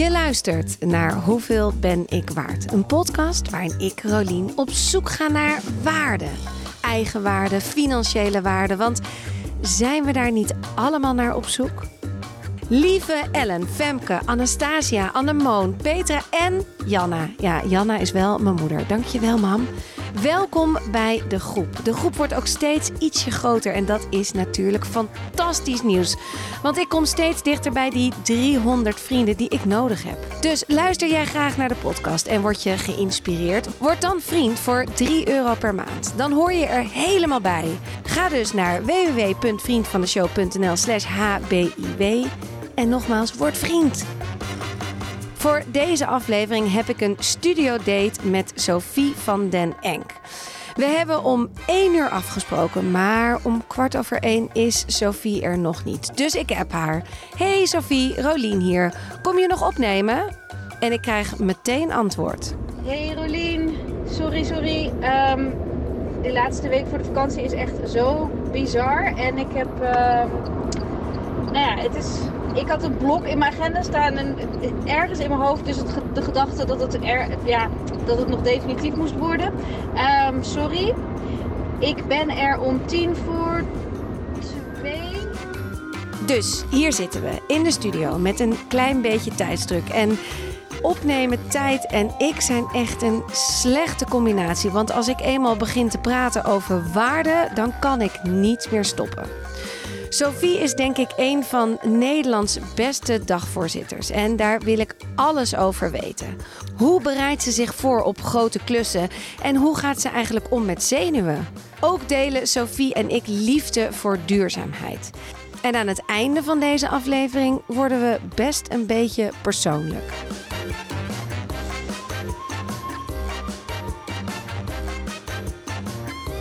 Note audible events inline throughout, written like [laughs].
Je luistert naar Hoeveel ben ik waard? Een podcast waarin ik, Rolien, op zoek ga naar waarde. Eigenwaarde, financiële waarde. Want zijn we daar niet allemaal naar op zoek? Lieve Ellen, Femke, Anastasia, Annemoon, Petra en Janna. Ja, Janna is wel mijn moeder. Dankjewel, mam. Welkom bij de groep. De groep wordt ook steeds ietsje groter en dat is natuurlijk fantastisch nieuws. Want ik kom steeds dichter bij die 300 vrienden die ik nodig heb. Dus luister jij graag naar de podcast en word je geïnspireerd? Word dan vriend voor 3 euro per maand. Dan hoor je er helemaal bij. Ga dus naar www.vriendvandeshow.nl slash hbiw en nogmaals, word vriend. Voor deze aflevering heb ik een studio date met Sophie van den Enk. We hebben om één uur afgesproken, maar om kwart over één is Sophie er nog niet. Dus ik heb haar. Hey Sophie, Rolien hier. Kom je nog opnemen? En ik krijg meteen antwoord. Hey Rolien, sorry, sorry. Ehm, de laatste week voor de vakantie is echt zo bizar. En ik heb, ehm, nou ja, het is ik had een blok in mijn agenda staan en ergens in mijn hoofd dus het, de gedachte dat het, er, ja, dat het nog definitief moest worden. Um, sorry. Ik ben er om tien voor twee. Dus hier zitten we in de studio met een klein beetje tijdsdruk. En opnemen, tijd en ik zijn echt een slechte combinatie. Want als ik eenmaal begin te praten over waarde, dan kan ik niet meer stoppen. Sophie is denk ik een van Nederlands beste dagvoorzitters. En daar wil ik alles over weten. Hoe bereidt ze zich voor op grote klussen? En hoe gaat ze eigenlijk om met zenuwen? Ook delen Sophie en ik liefde voor duurzaamheid. En aan het einde van deze aflevering worden we best een beetje persoonlijk.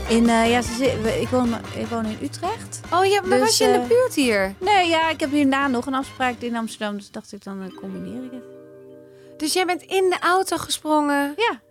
In, uh, ja, ik, woon, ik woon in Utrecht. Oh ja, maar dus, was je in de eh, buurt hier? Nee, ja, ik heb hierna nog een afspraak in Amsterdam. Dus dacht ik, dan uh, combineer ik het. Dus jij bent in de auto gesprongen? Ja.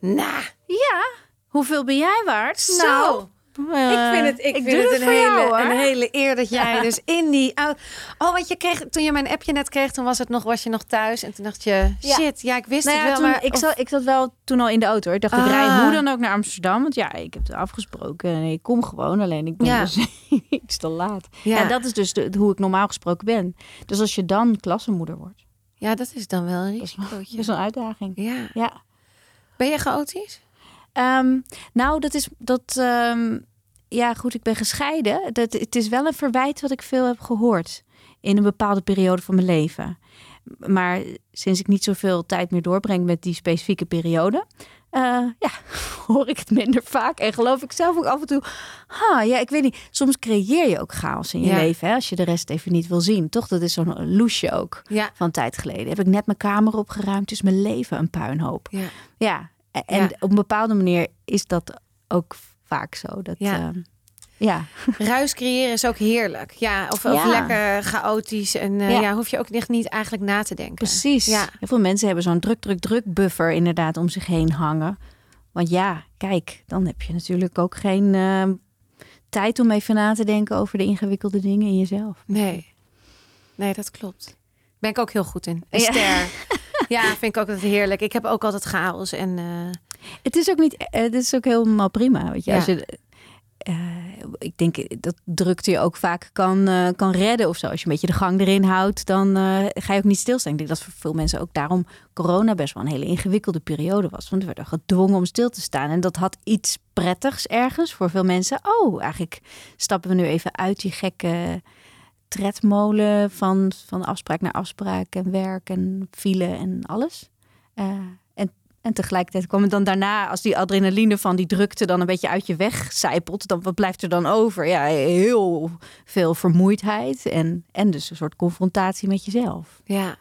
Nou. Ja. Hoeveel ben jij waard? Zo. Nou, ik vind het, ik, vind het, een, hele, een hele eer dat jij dus in die auto... Oh, wat je kreeg toen je mijn appje net kreeg, toen was het nog, was je nog thuis. En toen dacht je, shit, ja, ik wist nou het wel. Toen, maar, ik, zat, ik zat wel toen al in de auto. Ik dacht, ik rij ah. hoe dan ook naar Amsterdam. Want ja, ik heb het afgesproken en ik kom gewoon. Alleen ik ben dus [laughs] iets te laat. Ja. dat is dus de, hoe ik normaal gesproken ben. Dus als je dan klassenmoeder wordt. Ja, dat is dan wel een risico. Dat is een uitdaging. Ja. ja. Ben je chaotisch? Um, nou, dat is dat. Um, ja, goed, ik ben gescheiden. Dat, het is wel een verwijt wat ik veel heb gehoord in een bepaalde periode van mijn leven. Maar sinds ik niet zoveel tijd meer doorbreng met die specifieke periode, uh, ja, [laughs] hoor ik het minder vaak. En geloof ik zelf ook af en toe. Ha, ja, ik weet niet. Soms creëer je ook chaos in je leven. Hè, als je de rest even niet wil zien. Toch? Dat is zo'n loesje ook ja. van tijd geleden. Heb ik net mijn kamer opgeruimd. Is mijn leven een puinhoop. Ja. ja. En op een bepaalde manier is dat ook vaak zo. Dat, ja. Uh, ja. [laughs] Ruis creëren is ook heerlijk. Ja, of, of lekker chaotisch. En uh, ja. ja. hoef je ook echt niet eigenlijk na te denken. Precies. Ja. Heel veel mensen hebben zo'n druk, druk, druk buffer inderdaad om zich heen hangen. Want ja, kijk, dan heb je natuurlijk ook geen uh, tijd om even na te denken over de ingewikkelde dingen in jezelf. Nee, nee, dat klopt. Ben ik ook heel goed in. Een ster. [laughs] ja, vind ik ook altijd heerlijk. Ik heb ook altijd chaos en... Uh... Het is ook niet, het is ook helemaal prima. Weet je, als je uh, ik denk dat drukte je ook vaak kan, uh, kan redden of zo. Als je een beetje de gang erin houdt, dan uh, ga je ook niet stilstaan. Ik denk dat voor veel mensen ook daarom corona best wel een hele ingewikkelde periode was. Want we werden gedwongen om stil te staan. En dat had iets prettigs ergens voor veel mensen. Oh, eigenlijk stappen we nu even uit die gekke tredmolen van, van afspraak naar afspraak en werk en file en alles. En tegelijkertijd kwam het dan daarna, als die adrenaline van die drukte dan een beetje uit je weg zijpelt, dan wat blijft er dan over? Ja, heel veel vermoeidheid en, en dus een soort confrontatie met jezelf. Ja.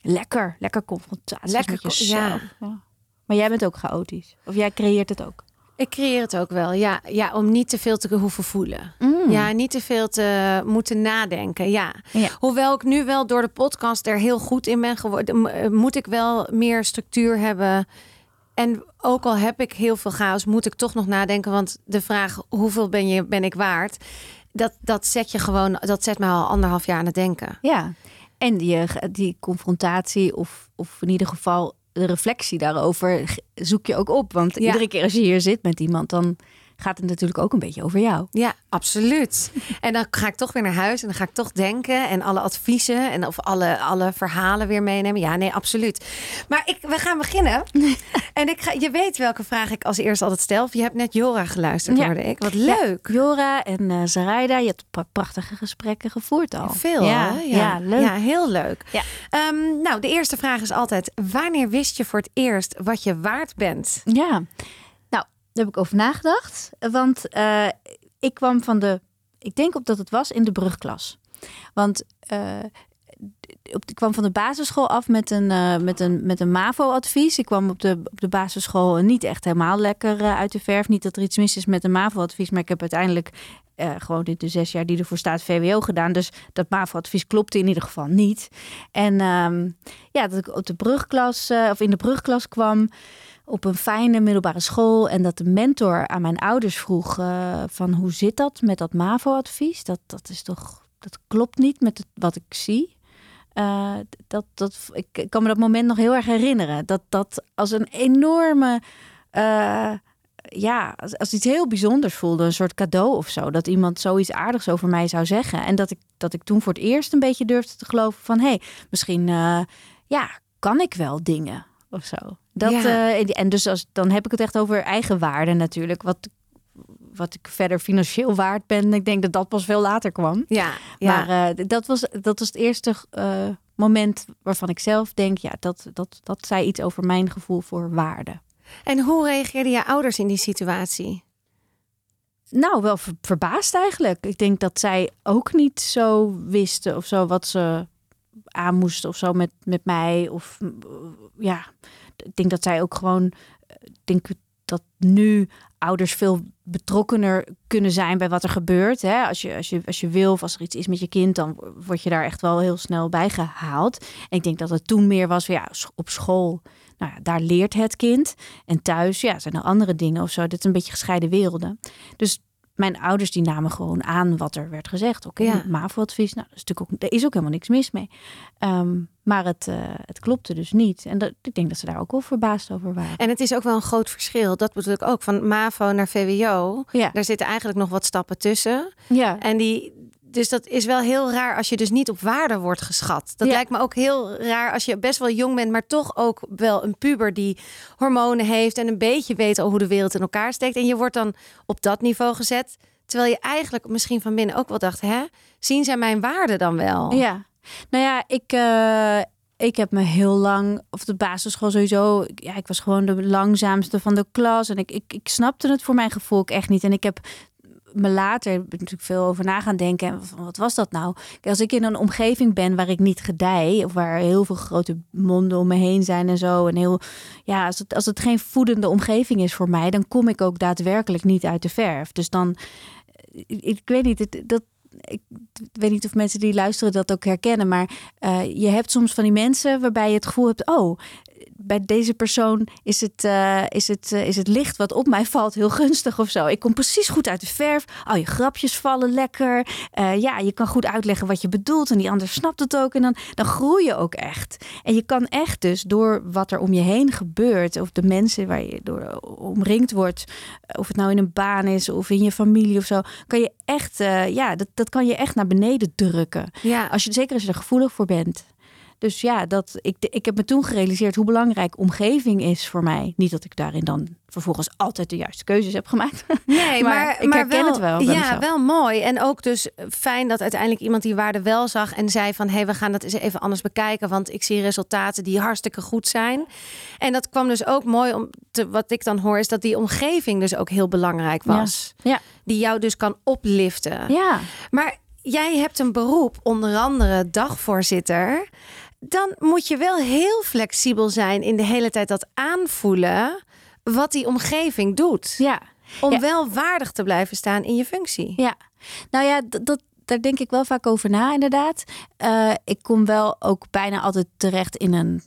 Lekker, lekker confrontatie lekker, met jezelf. Ja. Maar jij bent ook chaotisch. Of jij creëert het ook. Ik creëer het ook wel, ja. ja om niet te veel te hoeven voelen. Mm. Ja, niet te veel te moeten nadenken, ja. Hoewel ik nu wel door de podcast er heel goed in ben geworden... Eh, moet ik wel meer structuur hebben. En ook al heb ik heel veel chaos, moet ik toch nog nadenken. Want de vraag, hoeveel ben, je, ben ik waard... Dat, dat zet je gewoon, dat zet me al anderhalf jaar aan het denken. Ja, En die, die confrontatie of, of in ieder geval de reflectie daarover zoek je ook op. Want iedere keer als je hier zit met iemand, dan gaat het natuurlijk ook een beetje over jou. Ja, absoluut. [laughs] En dan ga ik toch weer naar huis en dan ga ik toch denken en alle adviezen en of alle, alle verhalen weer meenemen. Ja, nee, absoluut. Maar ik, we gaan beginnen. [laughs] en ik ga, je weet welke vraag ik als eerste altijd stel. Je hebt net Jora geluisterd, ja. hoorde ik. Wat leuk. Jora en uh, Zaraida, je hebt prachtige gesprekken gevoerd al. Veel, ja, ja. ja, leuk. Ja, heel leuk. Um, nou, de eerste vraag is altijd: wanneer wist je voor het eerst wat je waard bent? Ja. Daar heb ik over nagedacht. Want uh, ik kwam van de, ik denk op dat het was in de brugklas. Want uh, ik kwam van de basisschool af met een, uh, met een, met een MAVO-advies. Ik kwam op de, op de basisschool niet echt helemaal lekker uit de verf. Niet dat er iets mis is met een MAVO-advies, maar ik heb uiteindelijk gewoon in de zes jaar die ervoor staat VWO gedaan. Dus dat MAVO-advies klopte in ieder geval niet. En um, ja, dat ik op de brugklas, of in de brugklas kwam op een fijne middelbare school. En dat de mentor aan mijn ouders vroeg uh, van hoe zit dat met dat MAVO-advies? Dat, dat is toch, dat klopt niet met wat ik zie. Uh, dat, dat, ik, kan me dat moment nog heel erg herinneren. Dat dat als een enorme, uh, ja, als, als iets heel bijzonders voelde, een soort cadeau of zo. Dat iemand zoiets aardigs over mij zou zeggen. En dat ik, dat ik toen voor het eerst een beetje durfde te geloven van, hé, hey, misschien, ja, kan ik wel dingen of zo. Dat, uh, en dus als, dan heb ik het echt over eigen waarde natuurlijk. Wat, wat ik verder financieel waard ben. Ik denk dat dat pas veel later kwam. Ja, ja. Maar uh, dat, was, dat was het eerste uh, moment waarvan ik zelf denk... ja, dat, dat, dat zei iets over mijn gevoel voor waarde. En hoe reageerden je ouders in die situatie? Nou, wel ver, verbaasd eigenlijk. Ik denk dat zij ook niet zo wisten of zo wat ze aan moesten of zo met, met mij. Of ja, ik denk dat zij ook gewoon. Ik denk dat nu ouders veel betrokkener kunnen zijn bij wat er gebeurt. Hè? Als, je, als, je, als je wil of als er iets is met je kind, dan word je daar echt wel heel snel bij gehaald. En ik denk dat het toen meer was, ja, op school, nou ja, daar leert het kind. En thuis, ja, zijn er andere dingen of zo. Dit is een beetje gescheiden werelden. Dus mijn ouders die namen gewoon aan wat er werd gezegd. Oké, okay, ja. MAVO-advies, nou, dat is natuurlijk ook, er is ook helemaal niks mis mee. Um, maar het, uh, het klopte dus niet. En dat, ik denk dat ze daar ook wel verbaasd over waren. En het is ook wel een groot verschil. Dat bedoel ik ook. Van MAVO naar VWO. Ja. Daar zitten eigenlijk nog wat stappen tussen. Ja. En die, dus dat is wel heel raar als je dus niet op waarde wordt geschat. Dat lijkt me ook heel raar als je best wel jong bent, maar toch ook wel een puber die hormonen heeft en een beetje weet al hoe de wereld in elkaar steekt. En je wordt dan op dat niveau gezet. Terwijl je eigenlijk misschien van binnen ook wel dacht, hè, zien zij mijn waarde dan wel? Ja, nou ja, ik, uh, ik heb me heel lang, of de basisschool sowieso, ja, ik was gewoon de langzaamste van de klas. En ik, ik, ik snapte het voor mijn gevoel ook echt niet. En ik heb me later natuurlijk veel over na gaan denken. wat was dat nou? Als ik in een omgeving ben waar ik niet gedij, of waar heel veel grote monden om me heen zijn en zo. En heel, ja, als het, als het geen voedende omgeving is voor mij, dan kom ik ook daadwerkelijk niet uit de verf. Dus dan, ik, ik weet niet, dat, ik weet niet of mensen die luisteren dat ook herkennen, maar uh, je hebt soms van die mensen waarbij je het gevoel hebt: oh, bij deze persoon is het, uh, is, het, uh, is het licht wat op mij valt heel gunstig of zo. Ik kom precies goed uit de verf. Al je grapjes vallen lekker. Uh, ja, je kan goed uitleggen wat je bedoelt en die ander snapt het ook. En dan, dan groei je ook echt. En je kan echt dus door wat er om je heen gebeurt, of de mensen waar je door omringd wordt, of het nou in een baan is of in je familie of zo, kan je echt, ja, dat, dat kan je echt naar beneden drukken. Ja. Als je, zeker als je er gevoelig voor bent. Dus ja, dat, ik, ik heb me toen gerealiseerd hoe belangrijk omgeving is voor mij. Niet dat ik daarin dan vervolgens altijd de juiste keuzes heb gemaakt. [laughs] Nee, maar, maar ik herken wel, het wel. Ja, wel mooi. En ook dus fijn dat uiteindelijk iemand die waarde wel zag en zei van hé, hey, we gaan dat eens even anders bekijken, want ik zie resultaten die hartstikke goed zijn. En dat kwam dus ook mooi om te, wat ik dan hoor is dat die omgeving dus ook heel belangrijk was. Ja. ja. Die jou dus kan opliften. Ja. Maar jij hebt een beroep, onder andere dagvoorzitter dan moet je wel heel flexibel zijn in de hele tijd dat aanvoelen wat die omgeving doet. Ja. Om wel waardig te blijven staan in je functie. Ja, nou ja, dat, daar denk ik wel vaak over na, inderdaad. Uh, ik kom wel ook bijna altijd terecht in een,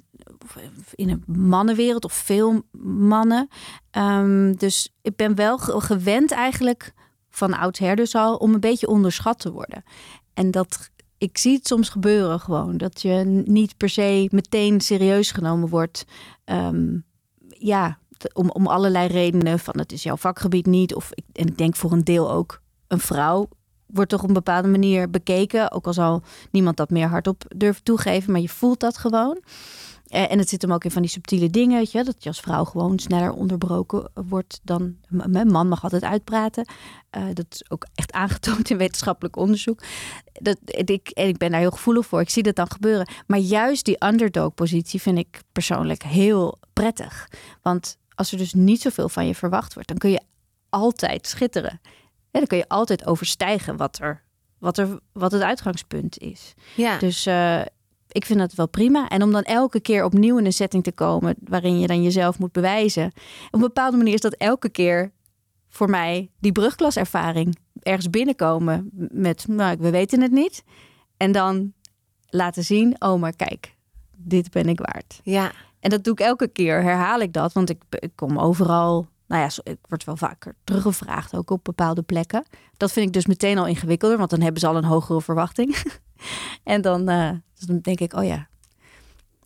in een mannenwereld of veel mannen. Um, dus ik ben wel gewend eigenlijk van oudsher dus al om een beetje onderschat te worden. En dat ik zie het soms gebeuren gewoon. Dat je niet per se meteen serieus genomen wordt. Ehm, ja, om, om allerlei redenen. Van het is jouw vakgebied niet. Of, en ik denk voor een deel ook een vrouw wordt toch op een bepaalde manier bekeken. Ook al zal niemand dat meer hardop durven toegeven. Maar je voelt dat gewoon. Eh, en het zit hem ook in van die subtiele dingen, weet je, dat je als vrouw gewoon sneller onderbroken wordt dan een man mag altijd uitpraten. Uh, dat is ook echt aangetoond in wetenschappelijk onderzoek. Dat, ik, en ik ben daar heel gevoelig voor. Ik zie dat dan gebeuren. Maar juist die underdog-positie vind ik persoonlijk heel prettig. Want als er dus niet zoveel van je verwacht wordt, dan kun je altijd schitteren. Ja, dan kun je altijd overstijgen wat er wat, er, wat het uitgangspunt is. Ja. Dus uh, ik vind dat wel prima. En om dan elke keer opnieuw in een setting te komen waarin je dan jezelf moet bewijzen. Op een bepaalde manier is dat elke keer voor mij die brugklaservaring. Ergens binnenkomen met, nou, we weten het niet. En dan laten zien, oh, maar kijk, dit ben ik waard. Ja. En dat doe ik elke keer, herhaal ik dat. Want ik, ik kom overal nou ja, ik word wel vaker teruggevraagd, ook op bepaalde plekken. Dat vind ik dus meteen al ingewikkelder, want dan hebben ze al een hogere verwachting. [laughs] [laughs] en dan, uh, dan denk ik, oh ja,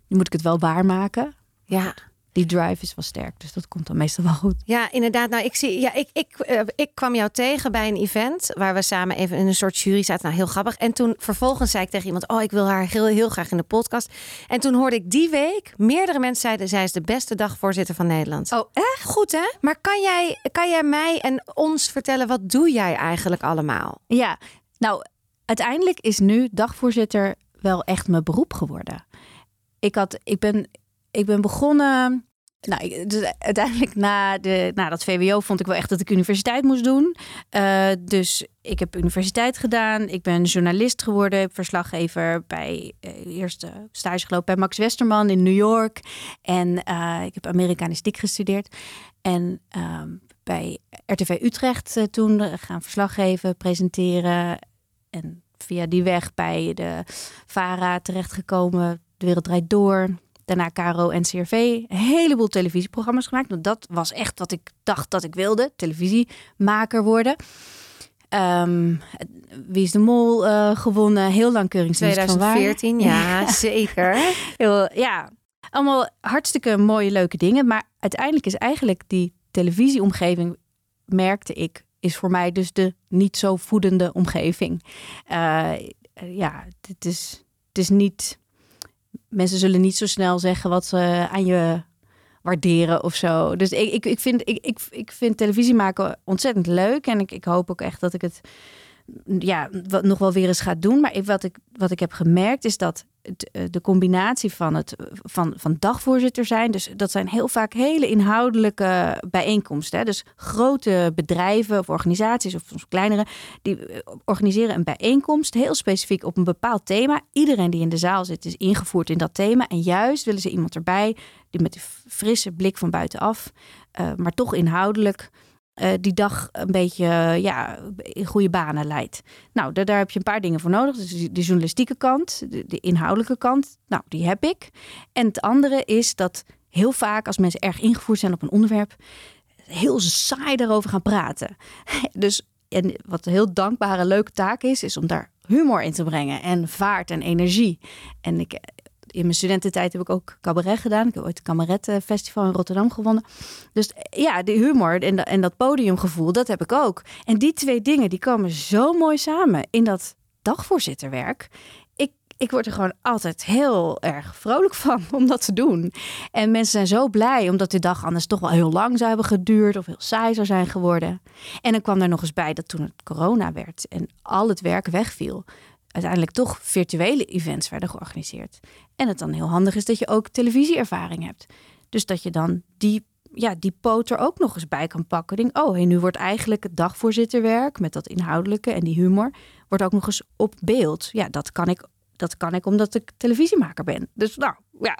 nu moet ik het wel waarmaken. Ja die drive is wel sterk. Dus dat komt dan meestal wel goed. Ja, inderdaad. Nou, ik zie, ja, ik, ik, uh, ik kwam jou tegen bij een event waar we samen even in een soort jury zaten. Nou, heel grappig. En toen vervolgens zei ik tegen iemand: Oh, ik wil haar heel, heel graag in de podcast. En toen hoorde ik die week meerdere mensen zeiden: Zij is de beste dagvoorzitter van Nederland. Oh, echt? Goed, hè? Maar kan jij, kan jij mij en ons vertellen, wat doe jij eigenlijk allemaal? Ja, nou, uiteindelijk is nu dagvoorzitter wel echt mijn beroep geworden. Ik, had, ik ben ik ben begonnen. Nou, dus uiteindelijk na, de, dat VWO vond ik wel echt dat ik universiteit moest doen. Uh, dus ik heb universiteit gedaan. Ik ben journalist geworden, verslaggever bij uh, eerste stage gelopen bij Max Westerman in New York. En uh, ik heb Amerikanistiek gestudeerd. En uh, bij RTV Utrecht toen gaan verslaggeven, presenteren. En via die weg bij de VARA terechtgekomen. De wereld draait door Daarna Caro en CRV. Een heleboel televisieprogramma's gemaakt. Want dat was echt wat ik dacht dat ik wilde. Televisiemaker worden. Um, Wie is de Mol uh, gewonnen. Heel lang keuringsdienst 2014, ja, [laughs] zeker. Heel, ja, allemaal hartstikke mooie, leuke dingen. Maar uiteindelijk is eigenlijk die televisieomgeving, merkte ik, is voor mij dus de niet zo voedende omgeving. Uh, ja, het is, het is niet mensen zullen niet zo snel zeggen wat ze aan je waarderen of zo. Dus ik, ik, ik, vind, ik, ik, ik vind televisie maken ontzettend leuk. En ik, ik hoop ook echt dat ik het ja, wat nog wel weer eens ga doen. Maar wat ik, wat ik heb gemerkt is dat eh, de combinatie van het van, van dagvoorzitter zijn. Dus dat zijn heel vaak hele inhoudelijke bijeenkomsten. Hè. Dus grote bedrijven of organisaties of soms kleinere, die eh, organiseren een bijeenkomst heel specifiek op een bepaald thema. Iedereen die in de zaal zit is ingevoerd in dat thema. En juist willen ze iemand erbij die met een frisse blik van buitenaf, uh, maar toch inhoudelijk uh, die dag een beetje ja, in goede banen leidt. Nou, daar, daar, heb je een paar dingen voor nodig. Dus de journalistieke kant, de, de, inhoudelijke kant, nou, die heb ik. En het andere is dat heel vaak als mensen erg ingevoerd zijn op een onderwerp, heel saai daarover gaan praten. [laughs] Dus en wat een heel dankbare, leuke taak is, is om daar humor in te brengen en vaart en energie. En ik, in mijn studententijd heb ik ook cabaret gedaan. Ik heb ooit het Cabaretfestival in Rotterdam gewonnen. Dus ja, die humor en, en dat podiumgevoel, dat heb ik ook. En die twee dingen, die komen zo mooi samen in dat dagvoorzitterwerk. Ik word er gewoon altijd heel erg vrolijk van [laughs] om dat te doen. En mensen zijn zo blij omdat de dag anders toch wel heel lang zou hebben geduurd of heel saai zou zijn geworden. En dan kwam er nog eens bij dat toen het corona werd en al het werk wegviel, uiteindelijk toch virtuele events werden georganiseerd. En het dan heel handig is dat je ook televisieervaring hebt. Dus dat je dan die, ja, die poot er ook nog eens bij kan pakken. Denk, oh, hey, nu wordt eigenlijk het dagvoorzitterwerk met dat inhoudelijke en die humor, wordt ook nog eens op beeld. Ja, dat kan ik, dat kan ik omdat ik televisiemaker ben. Dus nou, ja,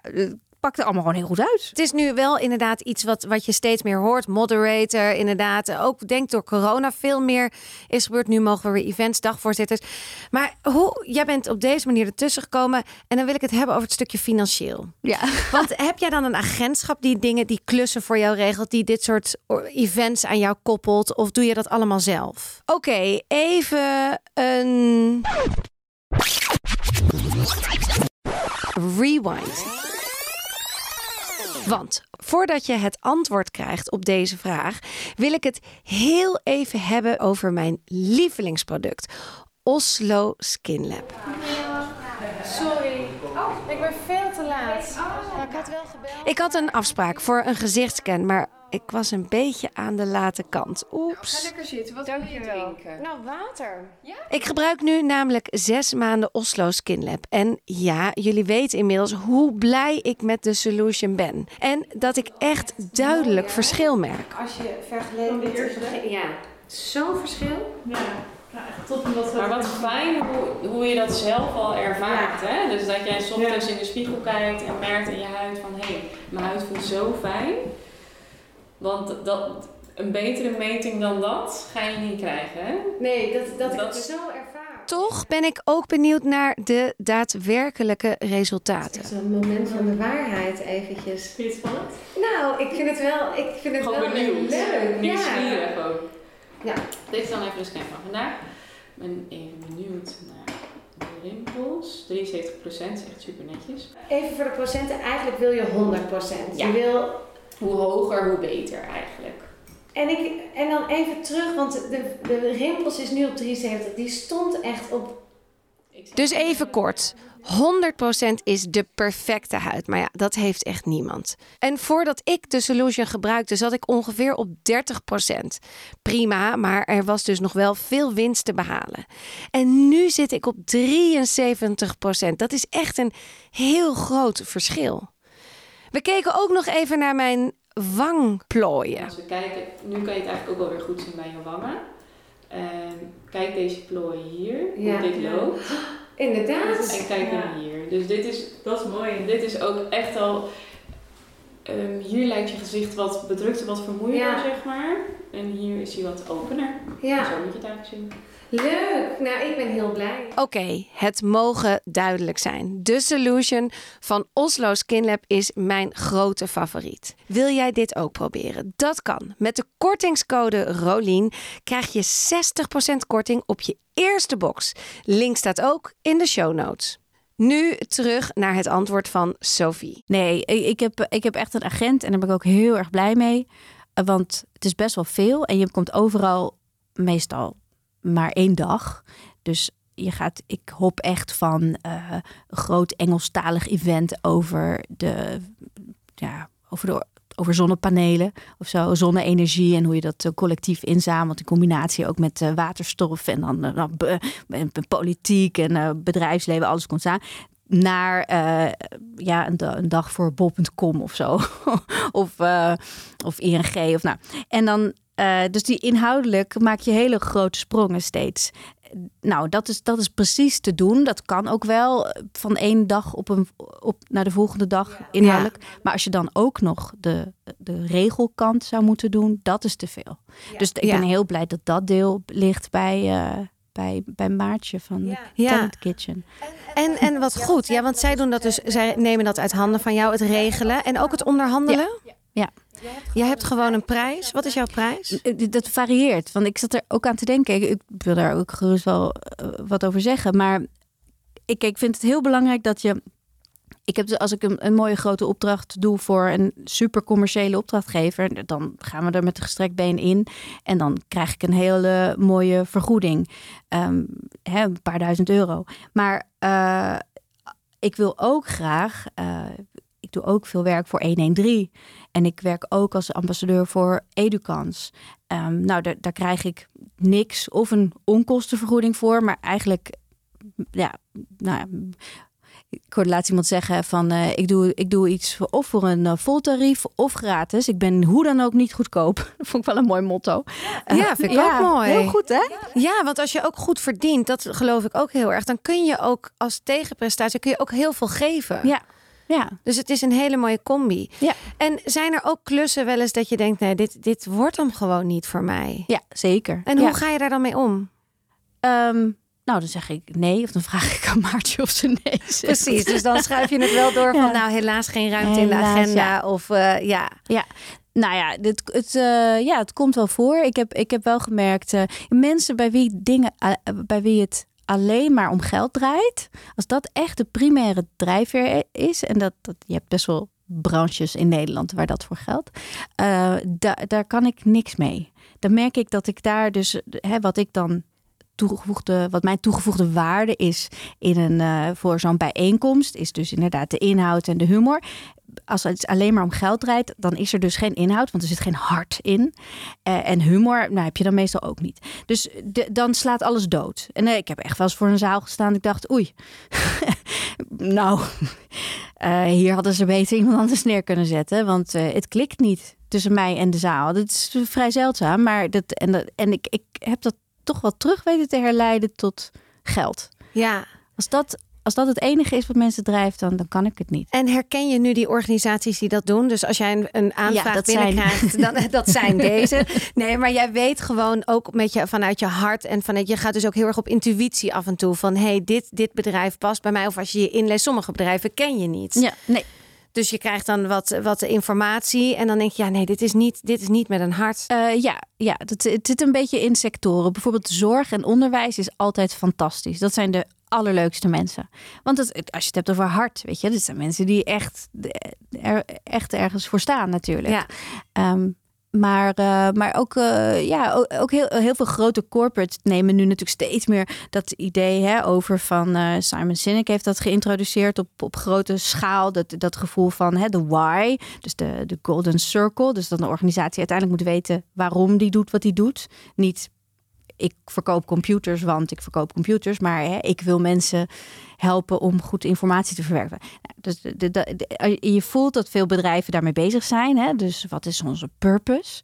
pakt er allemaal gewoon heel goed uit. Het is nu wel inderdaad iets wat, wat je steeds meer hoort. Moderator, inderdaad. Ook denk door corona veel meer is gebeurd. Nu mogen we weer events, dagvoorzitters. Maar hoe, jij bent op deze manier ertussen gekomen. En dan wil ik het hebben over het stukje financieel. Ja. [laughs] Want heb jij dan een agentschap die dingen, die klussen voor jou regelt, die dit soort events aan jou koppelt? Of doe je dat allemaal zelf? Oké, even een Rewind. Want voordat je het antwoord krijgt op deze vraag, wil ik het heel even hebben over mijn lievelingsproduct, Oslo Skin Lab. Sorry, ik ben veel te laat. Maar ik had wel gebeld. Ik had een afspraak voor een gezichtscan, maar ik was een beetje aan de late kant. Oeps. Lekker zitten, wat wil je drinken? Nou, water. Ja? Ik gebruik nu namelijk zes maanden Oslo Skin Lab. En ja, jullie weten inmiddels hoe blij ik met de solution ben. En dat ik echt duidelijk verschil merk. Als je vergeleken met de eerste. Ja, zo'n verschil. Ja, ja echt top. Omdat maar wat fijn hoe, hoe je dat zelf al ervaart. Hè? Dus dat jij soms dus in de spiegel kijkt en merkt in je huid van... hé, hey, mijn huid voelt zo fijn. Want dat, een betere meting dan dat ga je niet krijgen, hè? Nee, dat, dat, dat is zo ervaren. Toch ben ik ook benieuwd naar de daadwerkelijke resultaten. Het is een moment van de waarheid eventjes. Vind je het spannend? Nou, ik vind het wel, ik vind het Gewoon wel benieuwd. leuk. Nieuwsgierig ook. Ja. Dit is dan even de scan van vandaag. Ik ben even benieuwd naar de rimpels. 73% is echt super netjes. Even voor de procenten, eigenlijk wil je 100%. Ja. Je wil Hoe hoger, hoe beter eigenlijk. En, ik, en dan even terug, want de, de rimpels is nu op 73. Die stond echt op. Dus even kort. 100% is de perfecte huid. Maar ja, dat heeft echt niemand. En voordat ik de solution gebruikte, zat ik ongeveer op 30%. Prima, maar er was dus nog wel veel winst te behalen. En nu zit ik op 73%. Dat is echt een heel groot verschil. We keken ook nog even naar mijn wangplooien. Als we kijken, nu kan je het eigenlijk ook wel weer goed zien bij je wangen. Ehm, kijk deze plooien hier, Ja. hoe dit loopt. [gasps] Inderdaad. En kijk Ja. dan hier. Dus dit is, Dat is mooi. dit is ook echt al... ehm, hier lijkt je gezicht wat bedrukter, wat vermoeider, Ja. zeg maar. En hier is hij wat opener. Ja, Zo moet je het eigenlijk zien. Leuk. Nou, ik ben heel blij. Oké, het mogen duidelijk zijn. De solution van Oslo Skin Lab is mijn grote favoriet. Wil jij dit ook proberen? Dat kan. Met de kortingscode ROLIEN krijg je 60% korting op je eerste box. Link staat ook in de show notes. Nu terug naar het antwoord van Sophie. Nee, ik, heb, ik heb echt een agent en daar ben ik ook heel erg blij mee. Want het is best wel veel en je komt overal meestal maar één dag. Dus je gaat, ik hop echt van eh, een groot Engelstalig event over de, ja, over de over zonnepanelen of zo, zonne-energie en hoe je dat eh, collectief inzamelt in combinatie ook met eh, waterstof en dan, dan politiek en bedrijfsleven, alles komt samen naar ja, een, da- een dag voor bol.com of zo. [laughs] of, of ING. Of, nou. En dan, eh, dus die inhoudelijk maak je hele grote sprongen steeds. Nou, dat is, dat is precies te doen. Dat kan ook wel eh, van één dag op een, op, naar de volgende dag inhoudelijk. Maar als je dan ook nog de, de regelkant zou moeten doen, dat is te veel. Dus ik Ja. ben heel blij dat dat deel ligt bij, eh, bij, bij Maartje van. Ja, Talent Kitchen. en, en wat goed. Ja, want zij doen dat dus. Zij nemen dat uit handen van jou, het regelen en ook het onderhandelen. Ja. Jij hebt gewoon een prijs. Wat is jouw prijs? Eh, Dat varieert. Want ik zat er ook aan te denken. Ik, wil daar ook gerust wel eh, wat over zeggen. Maar ik, ik vind het heel belangrijk dat je. Ik heb, als ik een, een mooie grote opdracht doe voor een super commerciële opdrachtgever, dan gaan we er met een gestrekt been in. En dan krijg ik een hele mooie vergoeding. Ehm, hè, een paar duizend euro. Maar eh, ik wil ook graag. eh, ik doe ook veel werk voor 113. En ik werk ook als ambassadeur voor Educans. Ehm, nou, daar, krijg ik niks of een onkostenvergoeding voor. Maar eigenlijk, ja, nou ja, ik hoorde laatst iemand zeggen van... eh, ik, doe, ik doe iets voor, of voor een eh, vol tarief of gratis. Ik ben hoe dan ook niet goedkoop. [laughs] Dat vond ik wel een mooi motto. Ja, vind ik Ja, ook mooi. Heel goed, hè? Ja, want als je ook goed verdient, dat geloof ik ook heel erg, dan kun je ook als tegenprestatie kun je ook heel veel geven. Ja. Ja, Dus het is een hele mooie combi. Ja. En zijn er ook klussen wel eens dat je denkt, nee, dit, dit wordt hem gewoon niet voor mij. ja zeker. En Ja. hoe ga je daar dan mee om? Ehm, nou, dan zeg ik nee. Of dan vraag ik aan [laughs] Maartje of ze nee zegt. Precies, dus dan schuif je het wel door [laughs] van, Ja. nou helaas geen ruimte in de agenda. ja. Of eh, ja, Nou ja, dit, het, eh, ja, het komt wel voor. Ik heb, ik heb wel gemerkt, eh, mensen bij wie dingen, bij wie het alleen maar om geld draait, als dat echt de primaire drijfveer is, en dat, dat je hebt best wel branches in Nederland waar dat voor geldt, uh, daar kan ik niks mee. Dan merk ik dat ik daar dus, hè, wat ik dan toegevoegde, wat mijn toegevoegde waarde is in een, uh, voor zo'n bijeenkomst, is dus inderdaad de inhoud en de humor. Als het alleen maar om geld draait, dan is er dus geen inhoud, want er zit geen hart in. Uh, en humor, nou heb je dan meestal ook niet. Dus dan slaat alles dood. En uh, ik heb echt wel eens voor een zaal gestaan. Ik dacht, oei, [laughs] nou, [laughs] hier hadden ze beter iemand anders neer kunnen zetten, want het klikt niet tussen mij en de zaal. Dat is vrij zeldzaam, maar dat, en, dat, en ik, ik heb dat toch wel terug weten te herleiden tot geld. Ja. Als dat, als dat het enige is wat mensen drijft, dan, dan kan ik het niet. En herken je nu die organisaties die dat doen? Dus als jij een, een aanvraag ja, dat binnenkrijgt, zijn. dan [laughs] dat zijn deze. Nee, maar jij weet gewoon ook met je, vanuit je hart en vanuit je gaat dus ook heel erg op intuïtie af en toe van hey, dit, dit bedrijf past bij mij. Of als je je inleest, sommige bedrijven ken je niet. Ja, nee. Dus je krijgt dan wat, wat informatie en dan denk je, ja, nee, dit is niet, dit is niet met een hart. Uh, ja, ja het, het zit een beetje in sectoren. Bijvoorbeeld zorg en onderwijs is altijd fantastisch. Dat zijn de allerleukste mensen. Want het, als je het hebt over hart, weet je, dit zijn mensen die echt, er, echt ergens voor staan natuurlijk. Ja. Um, maar, uh, maar ook, uh, ja, ook, heel, heel veel grote corporates nemen nu natuurlijk steeds meer dat idee hè, over van uh, Simon Sinek heeft dat geïntroduceerd op, op grote schaal. Dat, dat gevoel van hè, de why, dus de, de golden circle. Dus dat een organisatie uiteindelijk moet weten waarom die doet wat die doet. Niet ik verkoop computers, want ik verkoop computers. Maar hè, ik wil mensen helpen om goed informatie te verwerken. Nou, dus de, de, je voelt dat veel bedrijven daarmee bezig zijn. Hè? Dus wat is onze purpose?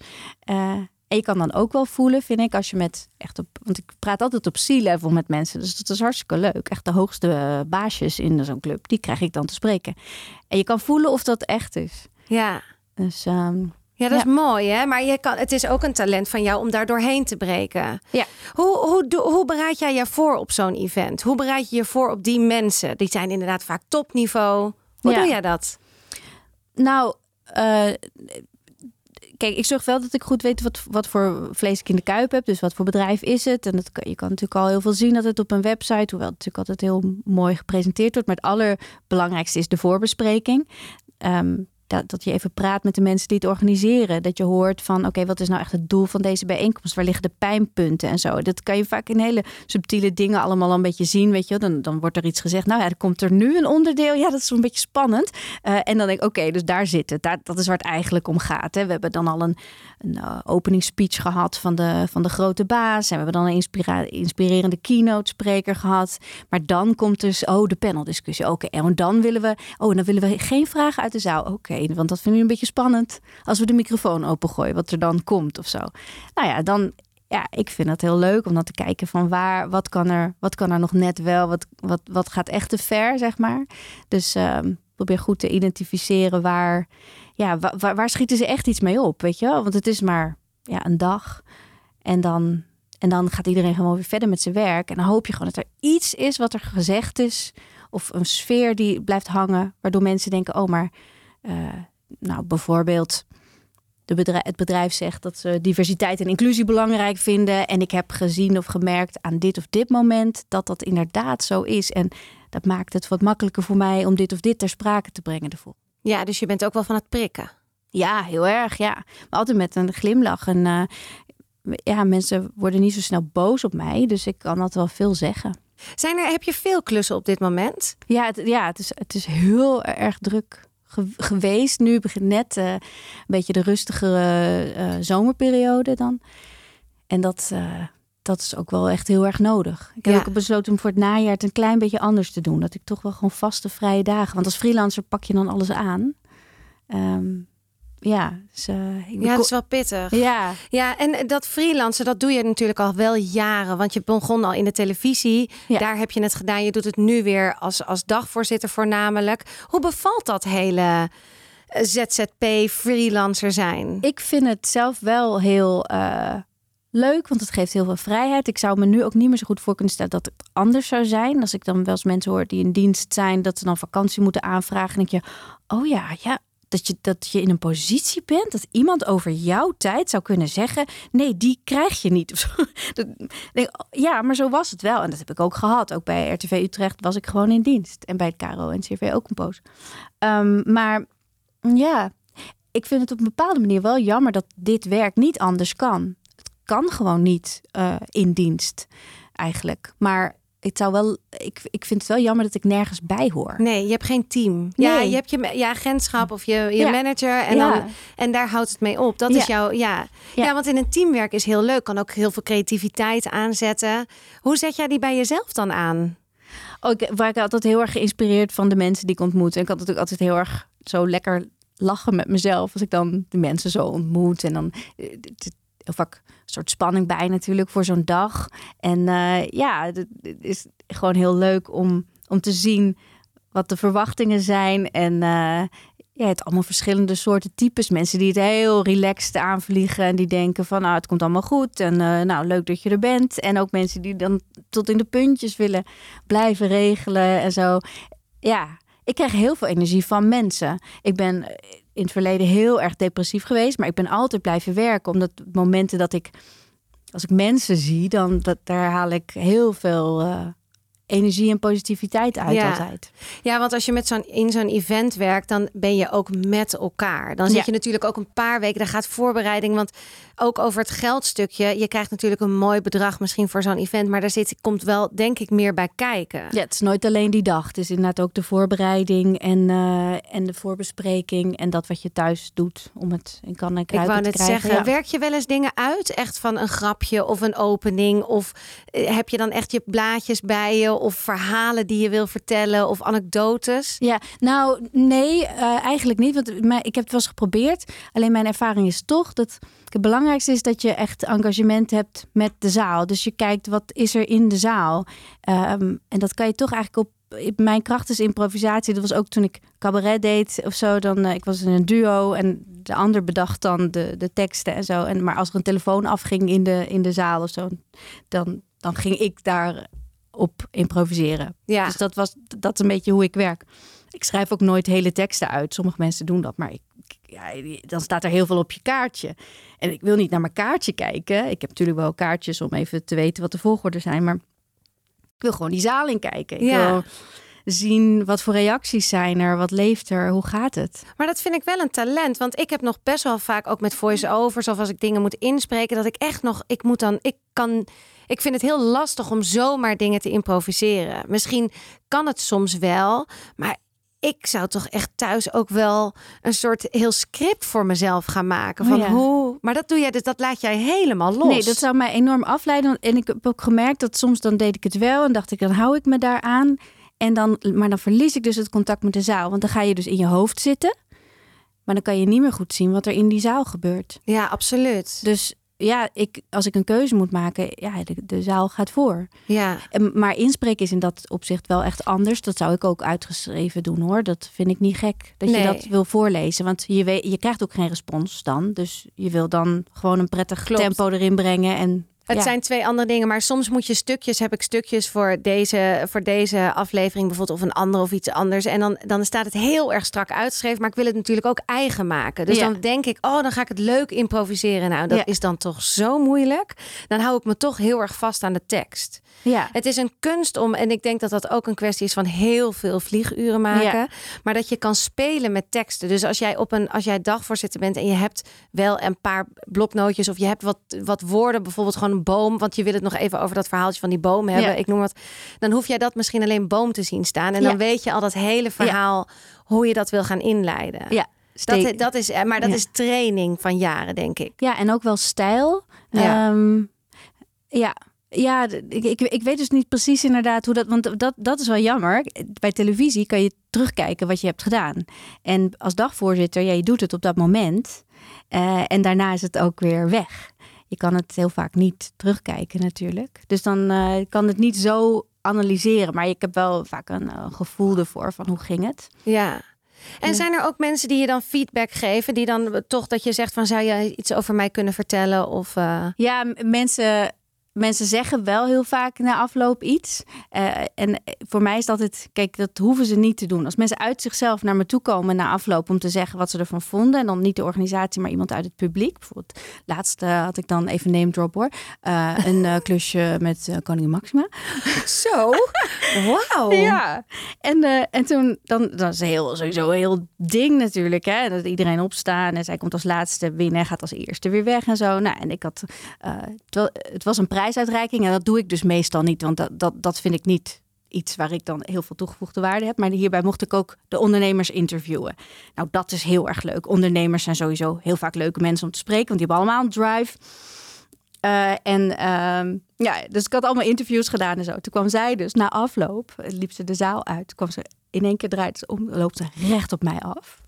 Uh, en je kan dan ook wel voelen, vind ik, als je met echt op. Want ik praat altijd op C-level met mensen. Dus dat is hartstikke leuk. Echt de hoogste baasjes in zo'n club, die krijg ik dan te spreken. En je kan voelen of dat echt is. Ja. Dus um, ja, dat is mooi, hè? Maar je kan, het is ook een talent van jou om daar doorheen te breken. Ja. Hoe, hoe, hoe bereid jij je voor op zo'n event? Hoe bereid je je voor op die mensen? Die zijn inderdaad vaak topniveau. Hoe doe jij dat? Nou, uh, kijk, ik zorg wel dat ik goed weet wat, wat voor vlees ik in de kuip heb. Dus wat voor bedrijf is het? En dat, je kan natuurlijk al heel veel zien dat het op een website, hoewel het natuurlijk altijd heel mooi gepresenteerd wordt. Maar het allerbelangrijkste is de voorbespreking. Um, dat, dat je even praat met de mensen die het organiseren. Dat je hoort van, oké, wat is nou echt het doel van deze bijeenkomst? Waar liggen de pijnpunten en zo? Dat kan je vaak in hele subtiele dingen allemaal een beetje zien, weet je. Dan, dan wordt er iets gezegd, nou ja, er komt er nu een onderdeel. Ja, dat is een beetje spannend. Uh, en dan denk ik, oké, dus daar zit het. Dat is waar het eigenlijk om gaat. Hè. We hebben dan al een, een uh, openingsspeech gehad van de, van de grote baas. En we hebben dan een inspirerende keynote spreker gehad. Maar dan komt dus, oh, de paneldiscussie. Oké, en dan willen we, oh, dan willen we geen vragen uit de zaal. Oké want dat vind ik een beetje spannend als we de microfoon opengooien, wat er dan komt of zo. Nou ja, dan, ja, ik vind het heel leuk om dan te kijken van waar, wat kan er, wat kan er nog net wel, wat, wat, wat gaat echt te ver, zeg maar. Dus uh, probeer goed te identificeren waar, ja, waar, waar schieten ze echt iets mee op, weet je wel? Want het is maar ja, een dag en dan, en dan gaat iedereen gewoon weer verder met zijn werk. En dan hoop je gewoon dat er iets is wat er gezegd is. Of een sfeer die blijft hangen. Waardoor mensen denken: oh, maar nou, bijvoorbeeld de bedrijf, het bedrijf zegt dat ze diversiteit en inclusie belangrijk vinden. En ik heb gezien of gemerkt aan dit of dit moment dat dat inderdaad zo is. En dat maakt het wat makkelijker voor mij om dit of dit ter sprake te brengen. Ervoor. Ja, dus je bent ook wel van het prikken. Ja, heel erg. Ja. Maar altijd met een glimlach. En uh, ja, mensen worden niet zo snel boos op mij. Dus ik kan altijd wel veel zeggen. Zijn er, heb je veel klussen op dit moment? Ja, het, ja het, is, het is heel erg druk geweest. Nu begint net uh, een beetje de rustigere uh, zomerperiode dan. En dat, uh, dat is ook wel echt heel erg nodig. Ik heb ja. ook besloten om voor het najaar het een klein beetje anders te doen. Dat ik toch wel gewoon vaste vrije dagen. Want als freelancer pak je dan alles aan. Um, ja, dus, uh, ja, dat is wel pittig. Ja. ja, en dat freelancen, dat doe je natuurlijk al wel jaren. Want je begon al in de televisie. Ja. Daar heb je het gedaan. Je doet het nu weer als, als dagvoorzitter voornamelijk. Hoe bevalt dat hele eh, ZZP freelancer zijn? Ik vind het zelf wel heel uh, leuk, want het geeft heel veel vrijheid. Ik zou me nu ook niet meer zo goed voor kunnen stellen dat het anders zou zijn. Als ik dan wel eens mensen hoor die in dienst zijn, dat ze dan vakantie moeten aanvragen. denk je, oh ja, ja, dat je, dat je in een positie bent dat iemand over jouw tijd zou kunnen zeggen: nee, die krijg je niet. [laughs] Ja, maar zo was het wel. En dat heb ik ook gehad. Ook bij RTV Utrecht was ik gewoon in dienst. En bij het KRO en CV ook een poos. Ehm, maar ja, ik vind het op een bepaalde manier wel jammer dat dit werk niet anders kan. Het kan gewoon niet uh, in dienst eigenlijk. Maar ik zou wel, ik, ik vind het wel jammer dat ik nergens bij hoor. Nee, je hebt geen team. Ja, je hebt je, je agentschap of je, je manager en, dan, en daar houdt het mee op. Dat is jouw, ja. ja. want in een teamwerk is heel leuk. Kan ook heel veel creativiteit aanzetten. Hoe zet jij die bij jezelf dan aan? Oh, ik, waar ik altijd heel erg geïnspireerd van de mensen die ik ontmoet. En ik had natuurlijk altijd heel erg zo lekker lachen met mezelf als ik dan de mensen zo ontmoet. En dan eh, heel vaak een soort spanning bij natuurlijk voor zo'n dag. En uh, ja, het is gewoon heel leuk om, om te zien wat de verwachtingen zijn. En uh, ja, het allemaal verschillende soorten types. Mensen die het heel relaxed aanvliegen en die denken van nou, het komt allemaal goed. En uh, nou, leuk dat je er bent. En ook mensen die dan tot in de puntjes willen blijven regelen en zo. Ja, ik krijg heel veel energie van mensen. Ik ben in het verleden heel erg depressief geweest, maar ik ben altijd blijven werken. Omdat momenten dat ik, als ik mensen zie, dan dat, daar haal ik heel veel uh, energie en positiviteit uit ja. altijd. Ja, want als je met zo'n in zo'n event werkt, dan ben je ook met elkaar. Dan zit je natuurlijk ook een paar weken, daar gaat voorbereiding. Want ook over het geldstukje, je krijgt natuurlijk een mooi bedrag misschien voor zo'n event, maar daar zit, komt wel denk ik meer bij kijken. Ja, het is nooit alleen die dag. Het is inderdaad ook de voorbereiding en, uh, en de voorbespreking en dat wat je thuis doet om het in kan en Ik wou net zeggen, ja. werk je wel eens dingen uit, echt van een grapje of een opening, of eh, heb je dan echt je blaadjes bij je? of verhalen die je wil vertellen of anekdotes? Ja, nou nee, uh, eigenlijk niet. Want ik heb het wel eens geprobeerd. Alleen mijn ervaring is toch dat het belangrijkste is dat je echt engagement hebt met de zaal. Dus je kijkt wat is er in de zaal. Um, en dat kan je toch eigenlijk op mijn kracht is improvisatie. Dat was ook toen ik cabaret deed of zo. Dan, uh, ik was in een duo en de ander bedacht dan de, de teksten en zo. En, maar als er een telefoon afging in de, in de zaal of zo, dan, dan ging ik daar op improviseren. Ja. Dus dat was dat is een beetje hoe ik werk. Ik schrijf ook nooit hele teksten uit. Sommige mensen doen dat, maar ik, ja, dan staat er heel veel op je kaartje. En ik wil niet naar mijn kaartje kijken. Ik heb natuurlijk wel kaartjes om even te weten wat de volgorde zijn, maar ik wil gewoon die zaal in kijken. Ik ja. wil zien wat voor reacties zijn er, wat leeft er, hoe gaat het. Maar dat vind ik wel een talent, want ik heb nog best wel vaak ook met voice-overs of als ik dingen moet inspreken, dat ik echt nog, ik moet dan, ik kan ik vind het heel lastig om zomaar dingen te improviseren. Misschien kan het soms wel, maar ik zou toch echt thuis ook wel een soort heel script voor mezelf gaan maken. Van oh hoe. Maar dat doe jij, dus dat laat jij helemaal los. Nee, dat zou mij enorm afleiden. En ik heb ook gemerkt dat soms dan deed ik het wel en dacht ik, dan hou ik me daar aan. En dan, maar dan verlies ik dus het contact met de zaal. Want dan ga je dus in je hoofd zitten. Maar dan kan je niet meer goed zien wat er in die zaal gebeurt. Ja, absoluut. Dus ja, ik, als ik een keuze moet maken, ja, de, de zaal gaat voor. Ja. En, maar inspreken is in dat opzicht wel echt anders. Dat zou ik ook uitgeschreven doen hoor. Dat vind ik niet gek dat je dat wil voorlezen. Want je, weet, je krijgt ook geen respons dan. Dus je wil dan gewoon een prettig tempo erin brengen. En het zijn twee andere dingen, maar soms moet je stukjes, heb ik stukjes voor deze, voor deze aflevering bijvoorbeeld, of een andere of iets anders. En dan, dan staat het heel erg strak uitgeschreven, maar ik wil het natuurlijk ook eigen maken. Dus dan denk ik, oh, dan ga ik het leuk improviseren. Nou, dat is dan toch zo moeilijk. Dan hou ik me toch heel erg vast aan de tekst. Ja. Het is een kunst om, en ik denk dat dat ook een kwestie is van heel veel vlieguren maken, maar dat je kan spelen met teksten. Dus als jij op een, als jij dagvoorzitter bent en je hebt wel een paar bloknootjes of je hebt wat, wat woorden, bijvoorbeeld gewoon boom, want je wil het nog even over dat verhaaltje van die boom hebben. Ik noem wat. Dan hoef jij dat misschien alleen boom te zien staan. En dan weet je al dat hele verhaal hoe je dat wil gaan inleiden. Ja. Dat, dat is, maar dat is training van jaren, denk ik. Ja, en ook wel stijl. Ja. Um, ja, ja, ik, ik, ik, weet dus niet precies inderdaad hoe dat. Want dat, dat is wel jammer. Bij televisie kan je terugkijken wat je hebt gedaan. En als dagvoorzitter, ja, je doet het op dat moment. Uh, en daarna is het ook weer weg je kan het heel vaak niet terugkijken natuurlijk. Dus dan uh, kan het niet zo analyseren. Maar ik heb wel vaak een uh, gevoel ervoor van hoe ging het. Ja. En zijn er ook mensen die je dan feedback geven, die dan toch dat je zegt van zou je iets over mij kunnen vertellen? Of, uh... Ja, mensen mensen zeggen wel heel vaak na afloop iets. Uh, en voor mij is dat het, kijk, dat hoeven ze niet te doen. Als mensen uit zichzelf naar me toe komen na afloop om te zeggen wat ze ervan vonden. En dan niet de organisatie, maar iemand uit het publiek. Bijvoorbeeld, laatst had ik dan even name drop hoor. Uh, een uh, klusje met Koningin Maxima. [laughs] Zo, wauw. Ja, en, en toen, dan, dat is heel, sowieso een heel ding natuurlijk. Hè? Dat iedereen opstaan en zij komt als laatste binnen en gaat als eerste weer weg en zo. Nou, en ik had, het was een prijsuitreiking dat doe ik dus meestal niet, want dat, dat, dat vind ik niet iets waar ik dan heel veel toegevoegde waarde heb. Maar hierbij mocht ik ook de ondernemers interviewen. Nou, dat is heel erg leuk. Ondernemers zijn sowieso heel vaak leuke mensen om te spreken, want die hebben allemaal een drive. Uh, en uh, ja, dus ik had allemaal interviews gedaan en zo. Toen kwam zij dus na afloop, liep ze de zaal uit. Kwam ze in één keer draait ze om, loopt ze recht op mij af.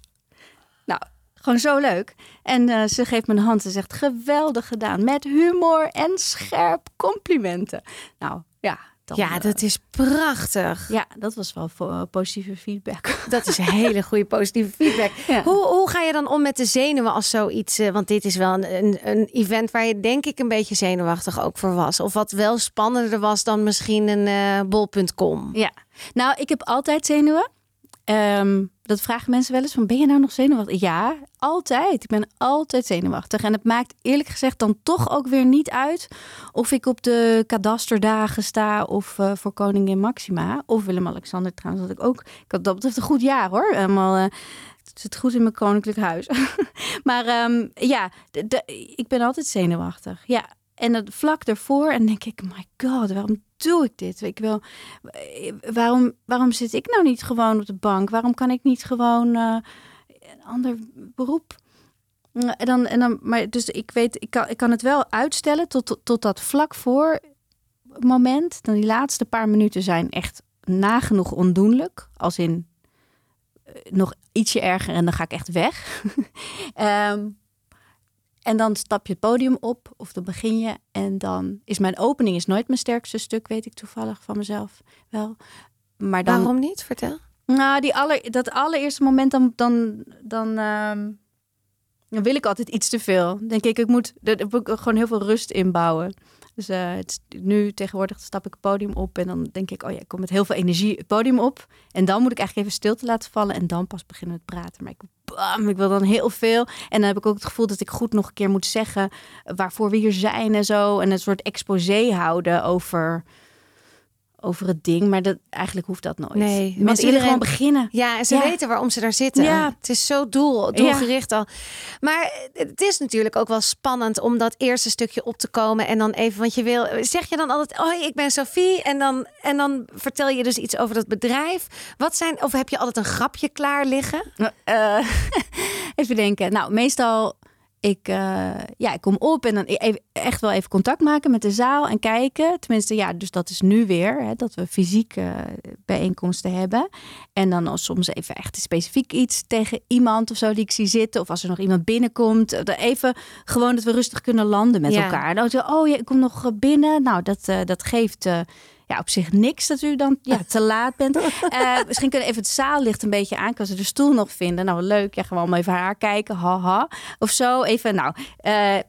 Nou, gewoon zo leuk. En uh, ze geeft me een hand. Ze zegt geweldig gedaan. Met humor en scherp complimenten. Nou ja. Dan, ja, dat is prachtig. Ja, dat was wel voor, positieve feedback. [laughs] Dat is hele goede positieve feedback. Ja. Hoe, hoe ga je dan om met de zenuwen als zoiets? Uh, want dit is wel een, een, een, event waar je denk ik een beetje zenuwachtig ook voor was. Of wat wel spannender was dan misschien een uh, bol.com. Ja, nou ik heb altijd zenuwen. Um, dat vragen mensen wel eens van ben je nou nog zenuwachtig? Ja, altijd. Ik ben altijd zenuwachtig. En het maakt eerlijk gezegd dan toch ook weer niet uit of ik op de kadasterdagen sta of uh, voor Koningin Maxima of Willem-Alexander trouwens. Dat ik ook. Ik had dat betreft een goed jaar hoor. Helemaal. Uh, het zit goed in mijn koninklijk huis. [laughs] maar um, ja, ik ben altijd zenuwachtig. Ja, en dat vlak ervoor en denk ik, my god, waarom doe ik dit? Ik wil, waarom, waarom zit ik nou niet gewoon op de bank? Waarom kan ik niet gewoon uh, een ander beroep? En dan, en dan, maar dus ik weet, ik kan, ik kan het wel uitstellen tot, tot, dat vlak voor moment. Dan die laatste paar minuten zijn echt nagenoeg ondoenlijk. Als in uh, nog ietsje erger en dan ga ik echt weg. um, [laughs] En dan stap je het podium op of dan begin je. En dan is mijn opening is nooit mijn sterkste stuk, weet ik toevallig van mezelf wel. Maar dan, Waarom niet? Vertel. Nou, die aller, dat allereerste moment dan, dan, dan, um, dan wil ik altijd iets te veel. Denk ik, ik moet, er moet gewoon heel veel rust inbouwen. Dus uh, het, nu tegenwoordig stap ik het podium op en dan denk ik, oh ja, ik kom met heel veel energie het podium op. En dan moet ik eigenlijk even stilte laten vallen en dan pas beginnen met praten. Maar ik, bam, ik wil dan heel veel. En dan heb ik ook het gevoel dat ik goed nog een keer moet zeggen waarvoor we hier zijn en zo. En een soort exposé houden over over het ding, maar dat, eigenlijk hoeft dat nooit. Nee, mensen iedereen gewoon beginnen. Ja, en ze ja. weten waarom ze daar zitten. Ja. Het is zo doel, doelgericht ja. al. Maar het is natuurlijk ook wel spannend om dat eerste stukje op te komen en dan even, want je wil, zeg je dan altijd, oh, ik ben Sophie, en dan en dan vertel je dus iets over dat bedrijf. Wat zijn, of heb je altijd een grapje klaar liggen? Uh, [laughs] even denken. Nou, meestal ik, uh, ja, ik kom op en dan e-, even, echt wel even contact maken met de zaal en kijken. Tenminste, ja, dus dat is nu weer, hè, dat we fysieke uh, bijeenkomsten hebben. En dan als soms even echt specifiek iets tegen iemand of zo die ik zie zitten. Of als er nog iemand binnenkomt. Even gewoon dat we rustig kunnen landen met ja. elkaar. Dan zo, oh ja, ik kom nog binnen. Nou, dat, uh, dat geeft ja, op zich niks dat u dan ja, te laat bent. Uh, [laughs] misschien kunnen we even het zaallicht een beetje aankassen. De stoel nog vinden. Nou, leuk. Ja, gewoon even haar kijken. Haha. Of zo. Even, nou... Uh,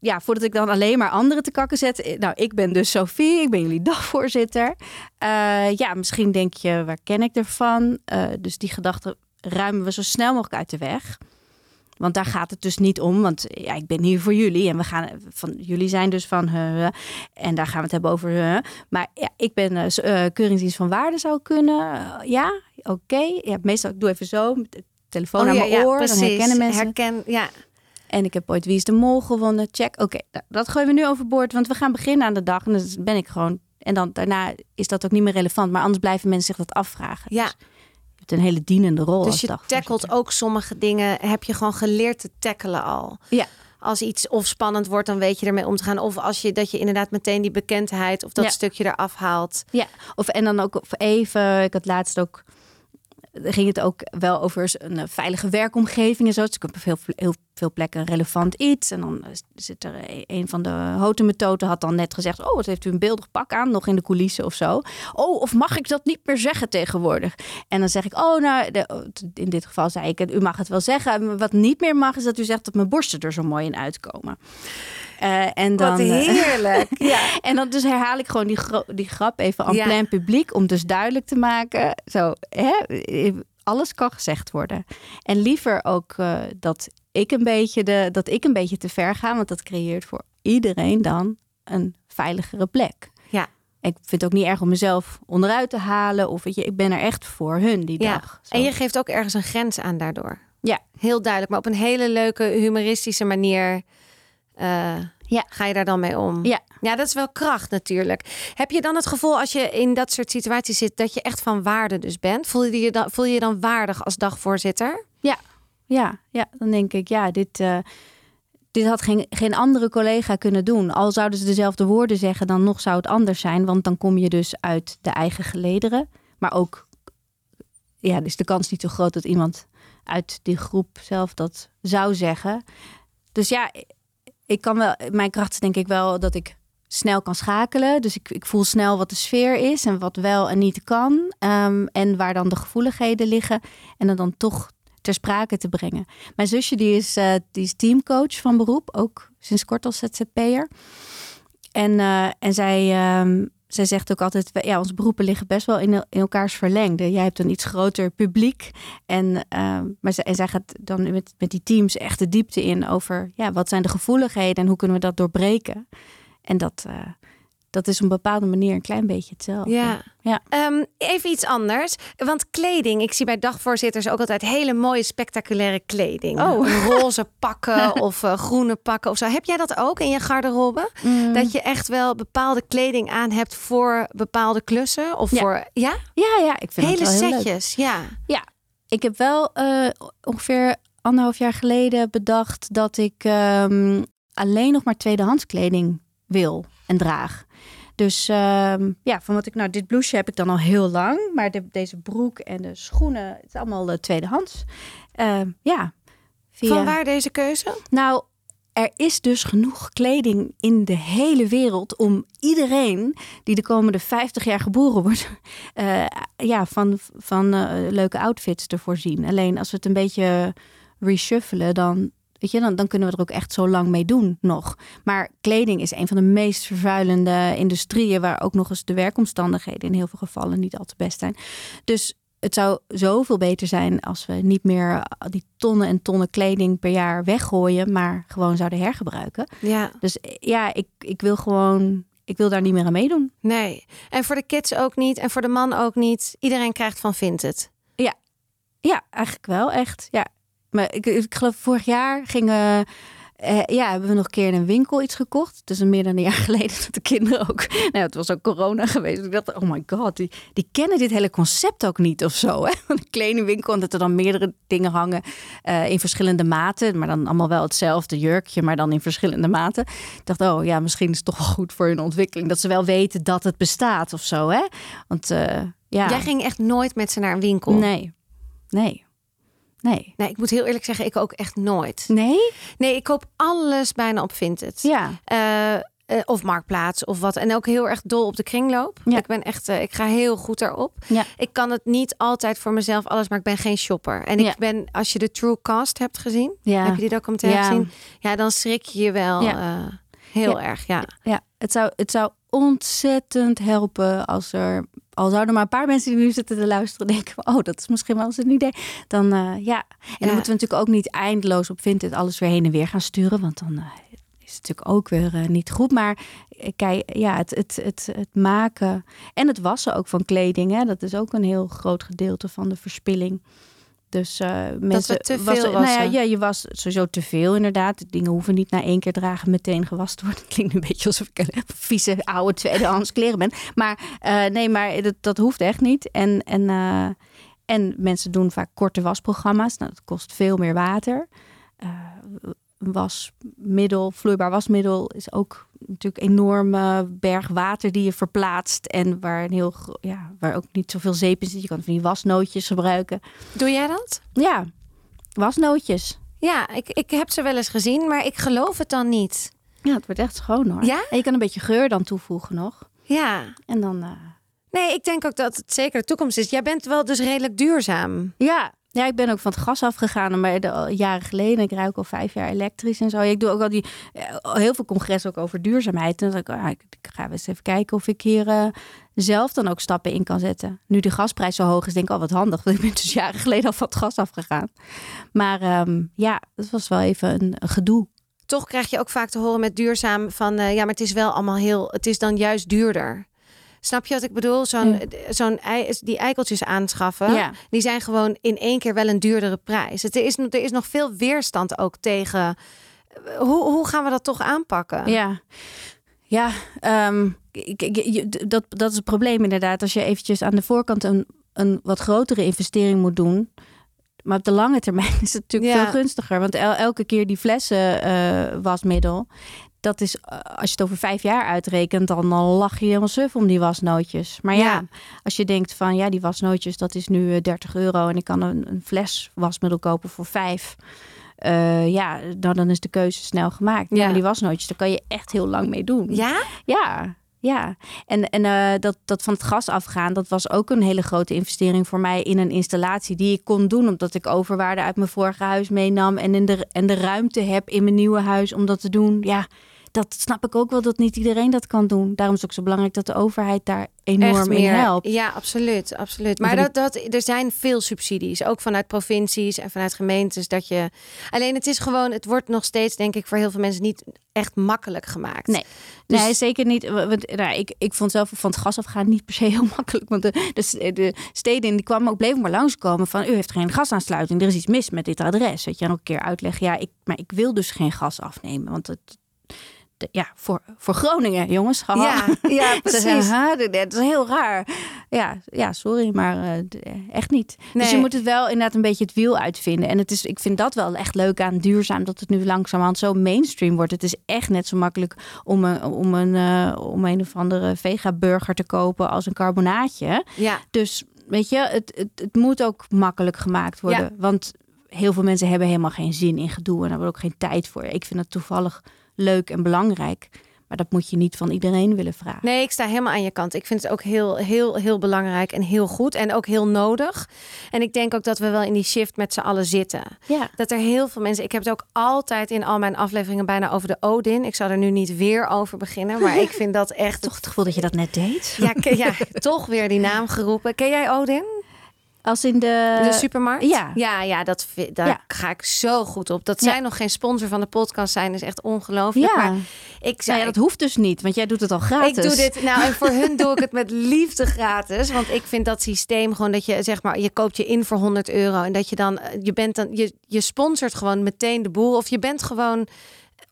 ja, voordat ik dan alleen maar anderen te kakken zet. Eh, nou, ik ben dus Sophie, ik ben jullie [laughs] dagvoorzitter. Uh, ja, misschien denk je, waar ken ik ervan? Dus die gedachten ruimen we zo snel mogelijk uit de weg. Want daar gaat het dus niet om. Want ja, ik ben hier voor jullie. En we gaan van jullie zijn dus van uh, En daar gaan we het hebben over. Uh, maar ja, ik ben uh, keuringsdienst van waarde zou kunnen. ja, oké. Okay. Ja, meestal ik doe even zo. Telefoon oh, aan ja, mijn oor. Dan herkennen mensen. Herken, ja. En ik heb ooit Wie is de Mol gewonnen. Check. Oké, okay, nou, dat gooien we nu overboord. Want we gaan beginnen aan de dag. En dan ben ik gewoon. En dan daarna is dat ook niet meer relevant. Maar anders blijven mensen zich dat afvragen. Ja. Dus een hele dienende rol. Dus je tackelt ook sommige dingen, heb je gewoon geleerd te tackelen al. Ja. Als iets of spannend wordt, dan weet je ermee om te gaan. Of als je dat je inderdaad meteen die bekendheid of dat ja. stukje eraf haalt. Ja, of en dan ook even, ik had laatst ook ging het ook wel over een veilige werkomgeving en zo. Dus ik heb veel, heel veel plekken een relevant iets. En dan zit er e-, een van de hotemethoden had dan net gezegd: Oh, wat heeft u een beeldig pak aan, nog in de coulissen of zo. Oh, of mag ik dat niet meer zeggen tegenwoordig? En dan zeg ik: Oh, nou, de, in dit geval zei ik: U mag het wel zeggen. Wat niet meer mag, is dat u zegt dat mijn borsten er zo mooi in uitkomen. Uh, en dan, Wat heerlijk. [laughs] ja. En dan dus herhaal ik gewoon die, die grap even aan ja. plein publiek. Om dus duidelijk te maken. Zo, hè, alles kan gezegd worden. En liever ook uh, dat, ik een beetje de, dat ik een beetje te ver ga. Want dat creëert voor iedereen dan een veiligere plek. Ja. Ik vind het ook niet erg om mezelf onderuit te halen. Of weet je, ik ben er echt voor hun die ja. dag. Zo. En je geeft ook ergens een grens aan daardoor. Ja. Heel duidelijk, maar op een hele leuke, humoristische manier. Uh, ja. Ga je daar dan mee om? Ja. Ja, dat is wel kracht natuurlijk. Heb je dan het gevoel als je in dat soort situaties zit dat je echt van waarde dus bent? Voel je je dan, voel je, je dan waardig als dagvoorzitter? Ja, ja. Dan denk ik, ja, dit, uh, dit had geen, geen andere collega kunnen doen. Al zouden ze dezelfde woorden zeggen, dan nog zou het anders zijn. Want dan kom je dus uit de eigen gelederen. Maar ook, ja, is de kans niet zo groot dat iemand uit die groep zelf dat zou zeggen. Dus ja, ik kan wel, mijn kracht is denk ik wel dat ik snel kan schakelen. Dus ik, ik voel snel wat de sfeer is en wat wel en niet kan. Um, en waar dan de gevoeligheden liggen. En dan, dan toch ter sprake te brengen. Mijn zusje die is, uh, die is teamcoach van beroep, ook sinds kort als ZZP'er. En, uh, en zij, um, zij zegt ook altijd, ja, onze beroepen liggen best wel in, in elkaars verlengde. Jij hebt een iets groter publiek. En, uh, maar zij, en zij gaat dan met, met die teams echt de diepte in over, ja, wat zijn de gevoeligheden en hoe kunnen we dat doorbreken? En dat, uh, dat is op een bepaalde manier een klein beetje hetzelfde. Ja. ja. Um, even iets anders. Want kleding, ik zie bij dagvoorzitters ook altijd hele mooie, spectaculaire kleding. Oh. [laughs] Roze pakken of uh, groene pakken of zo. Heb jij dat ook in je garderobe? Mm. Dat je echt wel bepaalde kleding aan hebt voor bepaalde klussen? Of Ja. voor, ja? Ja, ja, ik vind Hele het wel heel leuk. setjes, ja. Ik heb wel eh, ongeveer anderhalf jaar geleden bedacht dat ik ehm, alleen nog maar tweedehands kleding wil en draag. Dus ehm, ja, van wat ik nou, dit blouseje heb ik dan al heel lang, maar de, deze broek en de schoenen, het is allemaal eh, tweedehands. Ehm, ja. Via- Van waar deze keuze? Nou, er is dus genoeg kleding in de hele wereld om iedereen die de komende 50 jaar geboren wordt, [laughs] eh, ja, van, van eh, leuke outfits te voorzien. Alleen als we het een beetje reshuffelen, dan, weet je, dan, dan kunnen we er ook echt zo lang mee doen nog. Maar kleding is een van de meest vervuilende industrieën, waar ook nog eens de werkomstandigheden in heel veel gevallen niet al te best zijn. Dus het zou zoveel beter zijn als we niet meer die tonnen en tonnen kleding per jaar weggooien, maar gewoon zouden hergebruiken. Ja, Dus eh, ja, ik, ik wil gewoon, ik wil daar niet meer aan meedoen. nee. En voor de kids ook niet en voor de man ook niet. Iedereen krijgt van vindt het. Ja, eigenlijk wel, echt. Ja. Maar ik, ik geloof vorig jaar gingen. eh, ja, hebben we nog een keer in een winkel iets gekocht. Dus meer dan een jaar [laughs] geleden dat de kinderen ook... Nou, het was ook corona geweest. Ik dacht, oh my god, die, die kennen dit hele concept ook niet of zo. Hè? Van [laughs] Een kledingwinkel en dat er dan meerdere dingen hangen eh, in verschillende maten. Maar dan allemaal wel hetzelfde jurkje, maar dan in verschillende maten. Ik dacht, oh ja, misschien is het toch wel goed voor hun ontwikkeling. Dat ze wel weten dat het bestaat of zo, hè? Want eh, ja... Jij ging echt nooit met ze naar een winkel. Nee, nee, nee. Nee, ik moet heel eerlijk zeggen, ik ook echt nooit. Nee? Nee, ik koop alles bijna op Vinted. Ja. Eh, eh, of Marktplaats of wat. En ook heel erg dol op de kringloop. Ja. Ik ben echt, eh, ik ga heel goed daarop. Ja. Ik kan het niet altijd voor mezelf alles, maar ik ben geen shopper. En ik Ja. ben, als je de True Cast hebt gezien, Ja. heb je die documentaire Ja. gezien? Ja, dan schrik je je wel heel erg. Ja. Ja, het zou, het zou ontzettend helpen als er, al zouden maar een paar mensen die nu zitten te luisteren denken, oh, dat is misschien wel eens een idee. Dan eh, ja, en dan moeten we natuurlijk ook niet eindeloos op Vinted alles weer heen en weer gaan sturen, want dan eh, is het natuurlijk ook weer eh, niet goed. Maar kijk, ja, het, het, het, het maken en het wassen ook van kleding, hè, dat is ook een heel groot gedeelte van de verspilling. Dus eh mensen te veel wassen- Nou ja, ja, je was sowieso te veel inderdaad. Dingen hoeven niet na één keer dragen meteen gewassen te worden. Het [laughs] klinkt een beetje alsof ik een vieze oude tweedehands kleren ben. Maar eh, nee, maar dat, dat hoeft echt niet. En, en, eh, en mensen doen vaak korte wasprogramma's. Nou, dat kost veel meer water. Wasmiddel, vloeibaar wasmiddel is ook natuurlijk een enorme berg water die je verplaatst. En waar, een heel, ja, waar ook niet zoveel zeep in zit. Je kan van die wasnootjes gebruiken. Doe jij dat? Ja, wasnootjes. Ja, ik, ik heb ze wel eens gezien, maar ik geloof het dan niet. Ja, het wordt echt schoon hoor. Ja? En je kan een beetje geur dan toevoegen nog. Ja. En dan... eh, Nee, ik denk ook dat het zeker de toekomst is. Jij bent wel dus redelijk duurzaam. Ja. Ja, ik ben ook van het gas afgegaan, maar de, jaren geleden. Ik ruik al vijf jaar elektrisch en zo. Ik doe ook al die eh, heel veel congressen ook over duurzaamheid. En dan dacht ik, ah, ik ga eens even kijken of ik hier eh, zelf dan ook stappen in kan zetten. Nu de gasprijs zo hoog is, denk ik al wat handig. Want ik ben dus jaren geleden al van het gas afgegaan. Maar ehm, ja, het was wel even een, een gedoe. Toch krijg je ook vaak te horen met duurzaam van eh, ja, maar het is wel allemaal heel, het is dan juist duurder. Snap je wat ik bedoel? Zo'n, Ja. zo'n ei, die eikeltjes aanschaffen, Ja. die zijn gewoon in één keer wel een duurdere prijs. Het, er, is, er is nog veel weerstand ook tegen. eh, Hoe, hoe gaan we dat toch aanpakken? Ja, ja ehm, dat, dat is het probleem inderdaad. Als je eventjes aan de voorkant een, een wat grotere investering moet doen. Maar op de lange termijn [laughs] is het natuurlijk Ja. veel gunstiger. Want el- elke keer die flessen eh, wasmiddel... dat is, eh, als je het over vijf jaar uitrekent... dan, dan lach je helemaal suf om die wasnootjes. Maar ja, Ja. als je denkt van... ja, die wasnootjes, dat is nu eh, 30 euro... en ik kan een, een fles wasmiddel kopen voor vijf... Eh, ja, dan, dan is de keuze snel gemaakt. Ja. Maar die wasnootjes, daar kan je echt heel lang mee doen. Ja? Ja, ja. En, en eh, dat, dat van het gas afgaan, dat was ook een hele grote investering voor mij in een installatie die ik kon doen, omdat ik overwaarde uit mijn vorige huis meenam en, in de, en de ruimte heb in mijn nieuwe huis om dat te doen. Ja, dat snap ik ook wel dat niet iedereen dat kan doen. Daarom is het ook zo belangrijk dat de overheid daar enorm in helpt. Ja, absoluut. absoluut. Maar dat, dat, er zijn veel subsidies, ook vanuit provincies en vanuit gemeentes. Dat je... Alleen het is gewoon, het wordt nog steeds, denk ik, voor heel veel mensen niet echt makkelijk gemaakt. Nee. Dus- Nee, zeker niet. Want, nou, ik, ik vond zelf van het gas afgaan niet per se heel [laughs] makkelijk. Want de, de, de steden die kwamen ook bleven maar langskomen van u heeft geen gasaansluiting. Er is iets mis met dit adres. Weet je, en ook een keer uitleggen. Ja, ik, maar ik wil dus geen gas afnemen. Want het, ja, voor, voor Groningen, jongens. haha. Ja, ja, [laughs] Ze precies. zeggen, "Huh, dit- dit is heel raar. Ja, ja sorry, maar eh, d- echt niet. Dus je moet het wel inderdaad een beetje het wiel uitvinden. En het is, ik vind dat wel echt leuk aan duurzaam, dat het nu langzamerhand zo mainstream wordt. Het is echt net zo makkelijk om een, om een, eh, om een of andere vega-burger te kopen als een carbonaatje. Ja, Dus weet je, het, het, het moet ook makkelijk gemaakt worden. Ja. Want heel veel mensen hebben helemaal geen zin in gedoe en hebben er ook geen tijd voor. Ik vind het toevallig leuk en belangrijk. Maar dat moet je niet van iedereen willen vragen. nee, ik sta helemaal aan je kant. Ik vind het ook heel, heel, heel belangrijk en heel goed en ook heel nodig. En ik denk ook dat we wel in die shift met z'n allen zitten. Ja. Dat er heel veel mensen. Ik heb het ook altijd in al mijn afleveringen bijna over de Odin. Ik zal er nu niet weer over beginnen, maar ik vind dat echt. [laughs] Toch het gevoel dat je dat net deed? Ja, ja, [laughs] toch weer die naam geroepen. Ken jij Odin? Als in de... De supermarkt? ja. Ja, ja, dat, daar Ja. ga ik zo goed op. Dat Ja. zij nog geen sponsor van de podcast zijn, is echt ongelooflijk. Ja. Maar ik zei, Nou ja, dat hoeft dus niet, want jij doet het al gratis. ik doe dit, nou en voor hun doe ik het met liefde gratis. Want ik vind dat systeem gewoon dat je zeg maar, je koopt je in voor 100 euro. En dat je dan, eh, je bent dan, je, je sponsort gewoon meteen de boel. Of je bent gewoon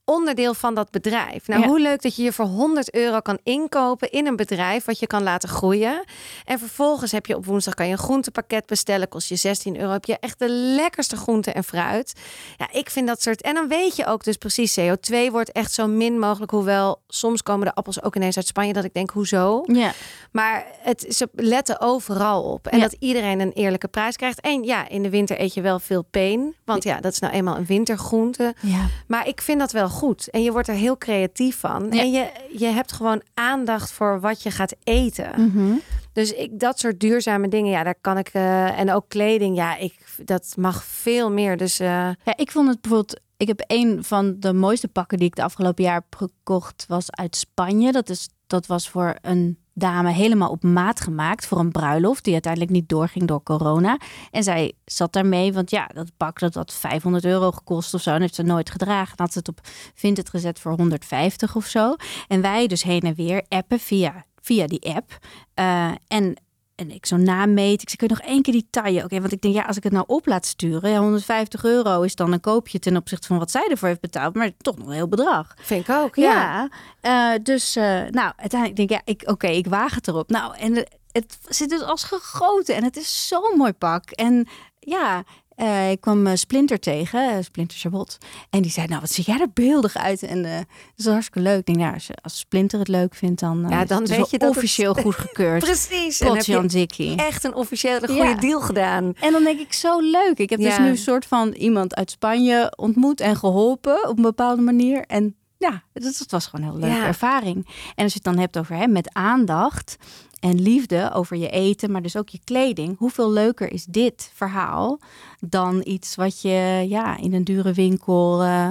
onderdeel van dat bedrijf. Nou, Ja. hoe leuk dat je je voor 100 euro kan inkopen in een bedrijf wat je kan laten groeien. En vervolgens heb je op woensdag kan je een groentepakket bestellen, kost je 16 euro. Heb je echt de lekkerste groente en fruit. Ja, ik vind dat soort. En dan weet je ook dus precies, CO2 wordt echt zo min mogelijk. Hoewel soms komen de appels ook ineens uit Spanje, dat ik denk, hoezo? Ja. Maar het, ze letten overal op. En Ja. dat iedereen een eerlijke prijs krijgt. En ja, in de winter eet je wel veel peen. Want ja, dat is nou eenmaal een wintergroente. ja. Maar ik vind dat wel goed. En je wordt er heel creatief van. Ja. En je, je hebt gewoon aandacht voor wat je gaat eten. Mhm. Dus ik, dat soort duurzame dingen, ja, daar kan ik. eh, en ook kleding, ja, ik, dat mag veel meer. Dus eh, Ja, ik vond het bijvoorbeeld. Ik heb een van de mooiste pakken die ik de afgelopen jaar heb gekocht, was uit Spanje. Dat, is, dat was voor een dame helemaal op maat gemaakt voor een bruiloft die uiteindelijk niet doorging door corona. En zij zat daarmee, want ja, dat pak dat had 500 euro gekost of zo. En heeft ze nooit gedragen. Dan had ze het op Vinted gezet voor 150 of zo. En wij dus heen en weer appen via, via die app. Eh, en en ik zo nameet. Ik zeg, kun je nog één keer die taille? Oké, want ik denk, ja, als ik het nou op laat sturen, ja, 150 euro is dan een koopje ten opzichte van wat zij ervoor heeft betaald, maar toch nog een heel bedrag. vind ik ook. Ja. Ja, eh, dus eh, nou, uiteindelijk denk ik, ja, ik, oké, ik waag het erop. Nou, en het zit dus als gegoten en het is zo'n mooi pak. En ja, Eh, ik kwam eh, Splinter tegen, eh, Splinter Chabot. En die zei, nou, wat zie jij er beeldig uit. En dat is hartstikke leuk. Ik denk, ja, als, als Splinter het leuk vindt, dan, Ja, is dan het weet wel je dat het- officieel [laughs] goedgekeurd. Precies. En heb echt een officiële goede Ja. deal gedaan. En dan denk ik, zo leuk. Ik heb dus nu een soort van iemand uit Spanje ontmoet en geholpen op een bepaalde manier. En ja, dat, dat was gewoon een heel leuke Ja. ervaring. En als je het dan hebt over hè, met aandacht en liefde over je eten, maar dus ook je kleding. Hoeveel leuker is dit verhaal dan iets wat je ja, in een dure winkel eh,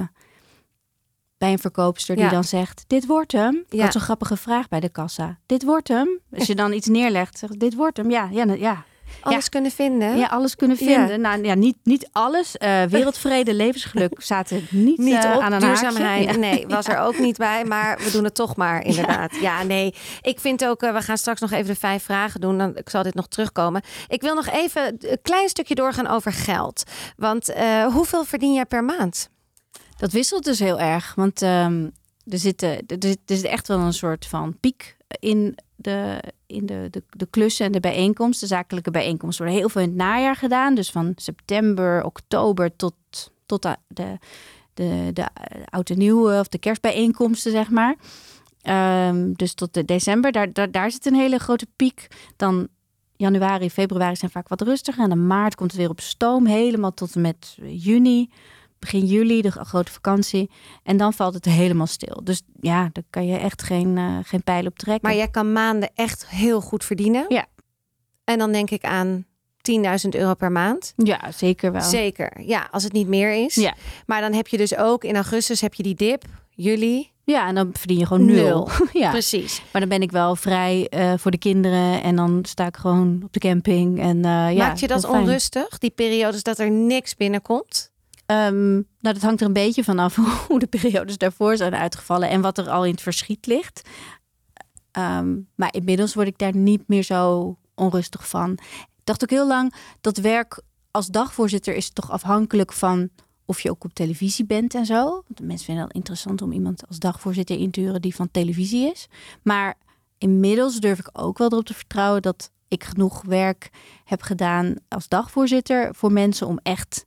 bij een verkoopster die Ja. dan zegt: Dit wordt hem. Ja. had zo'n grappige vraag bij de kassa. Dit wordt hem. Als je dan iets neerlegt, zegt dit wordt hem. Ja, ja, ja. Alles kunnen vinden. Ja, alles kunnen Ja. vinden. Nou ja, niet, niet alles. Eh, wereldvrede, levensgeluk [laughs] zaten niet, Niet eh, op aan een duurzaamheid. Ja. Nee, was [laughs] er ook niet bij. Maar we doen het toch maar, inderdaad. Ja, nee. Ik vind ook, eh, we gaan straks nog even de vijf vragen doen. Dan ik zal dit nog terugkomen. Ik wil nog even een klein stukje doorgaan over geld. Want hoeveel verdien jij per maand? Dat wisselt dus heel erg. Want ehm, er, zitten, er, zit, er zit echt wel een soort van piek in de, in de, de, de klussen en de bijeenkomsten. De zakelijke bijeenkomsten worden heel veel in het najaar gedaan. Dus van september, oktober tot, tot de, de, de, de oud en of de kerstbijeenkomsten, zeg maar. Ehm, dus tot de december, daar, daar, daar zit een hele grote piek. Dan januari, februari zijn vaak wat rustiger. En dan maart komt het weer op stoom, helemaal tot en met juni begin juli, de grote vakantie. En dan valt het helemaal stil. Dus ja, daar kan je echt geen, eh, geen pijl op trekken. Maar jij kan maanden echt heel goed verdienen. Ja. En dan denk ik aan 10.000 euro per maand. Ja, zeker wel. Zeker. Ja, als het niet meer is. Ja. Maar dan heb je dus ook in augustus heb je die dip. Juli. Ja, en dan verdien je gewoon nul. Nul. [laughs] ja. Precies. Maar dan ben ik wel vrij eh, voor de kinderen. En dan sta ik gewoon op de camping. En, eh, ja, Maakt je dat fijn. onrustig? Die periodes dat er niks binnenkomt? Ehm, nou, dat hangt er een beetje vanaf [laughs] hoe de periodes daarvoor zijn uitgevallen en wat er al in het verschiet ligt. Ehm, maar inmiddels word ik daar niet meer zo onrustig van. Ik dacht ook heel lang dat werk als dagvoorzitter is toch afhankelijk van of je ook op televisie bent en zo. De mensen vinden het interessant om iemand als dagvoorzitter in te huren die van televisie is. Maar inmiddels durf ik ook wel erop te vertrouwen dat ik genoeg werk heb gedaan als dagvoorzitter voor mensen om echt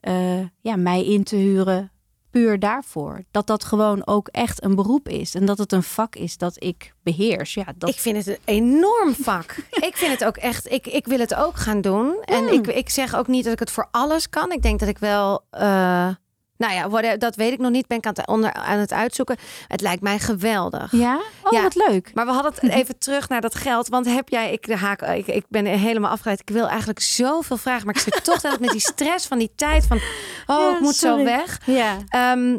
eh, ja, mij in te huren puur daarvoor. Dat dat gewoon ook echt een beroep is. En dat het een vak is dat ik beheers. Ja, dat... Ik vind het een enorm vak. [laughs] ik vind het ook echt. Ik, ik wil het ook gaan doen. En ik, ik zeg ook niet dat ik het voor alles kan. Ik denk dat ik wel. eh, nou ja, dat weet ik nog niet. Ben ik aan het, onder, aan het uitzoeken. Het lijkt mij geweldig. Ja? Oh, Ja. wat leuk. Maar we hadden het even terug naar dat geld. Want heb jij, ik, de haak, ik, ik ben helemaal afgeleid. Ik wil eigenlijk zoveel vragen. Maar ik zit toch [laughs] altijd met die stress van die tijd. Van, oh, Ja, ik moet sorry. zo weg. Ja. Ehm,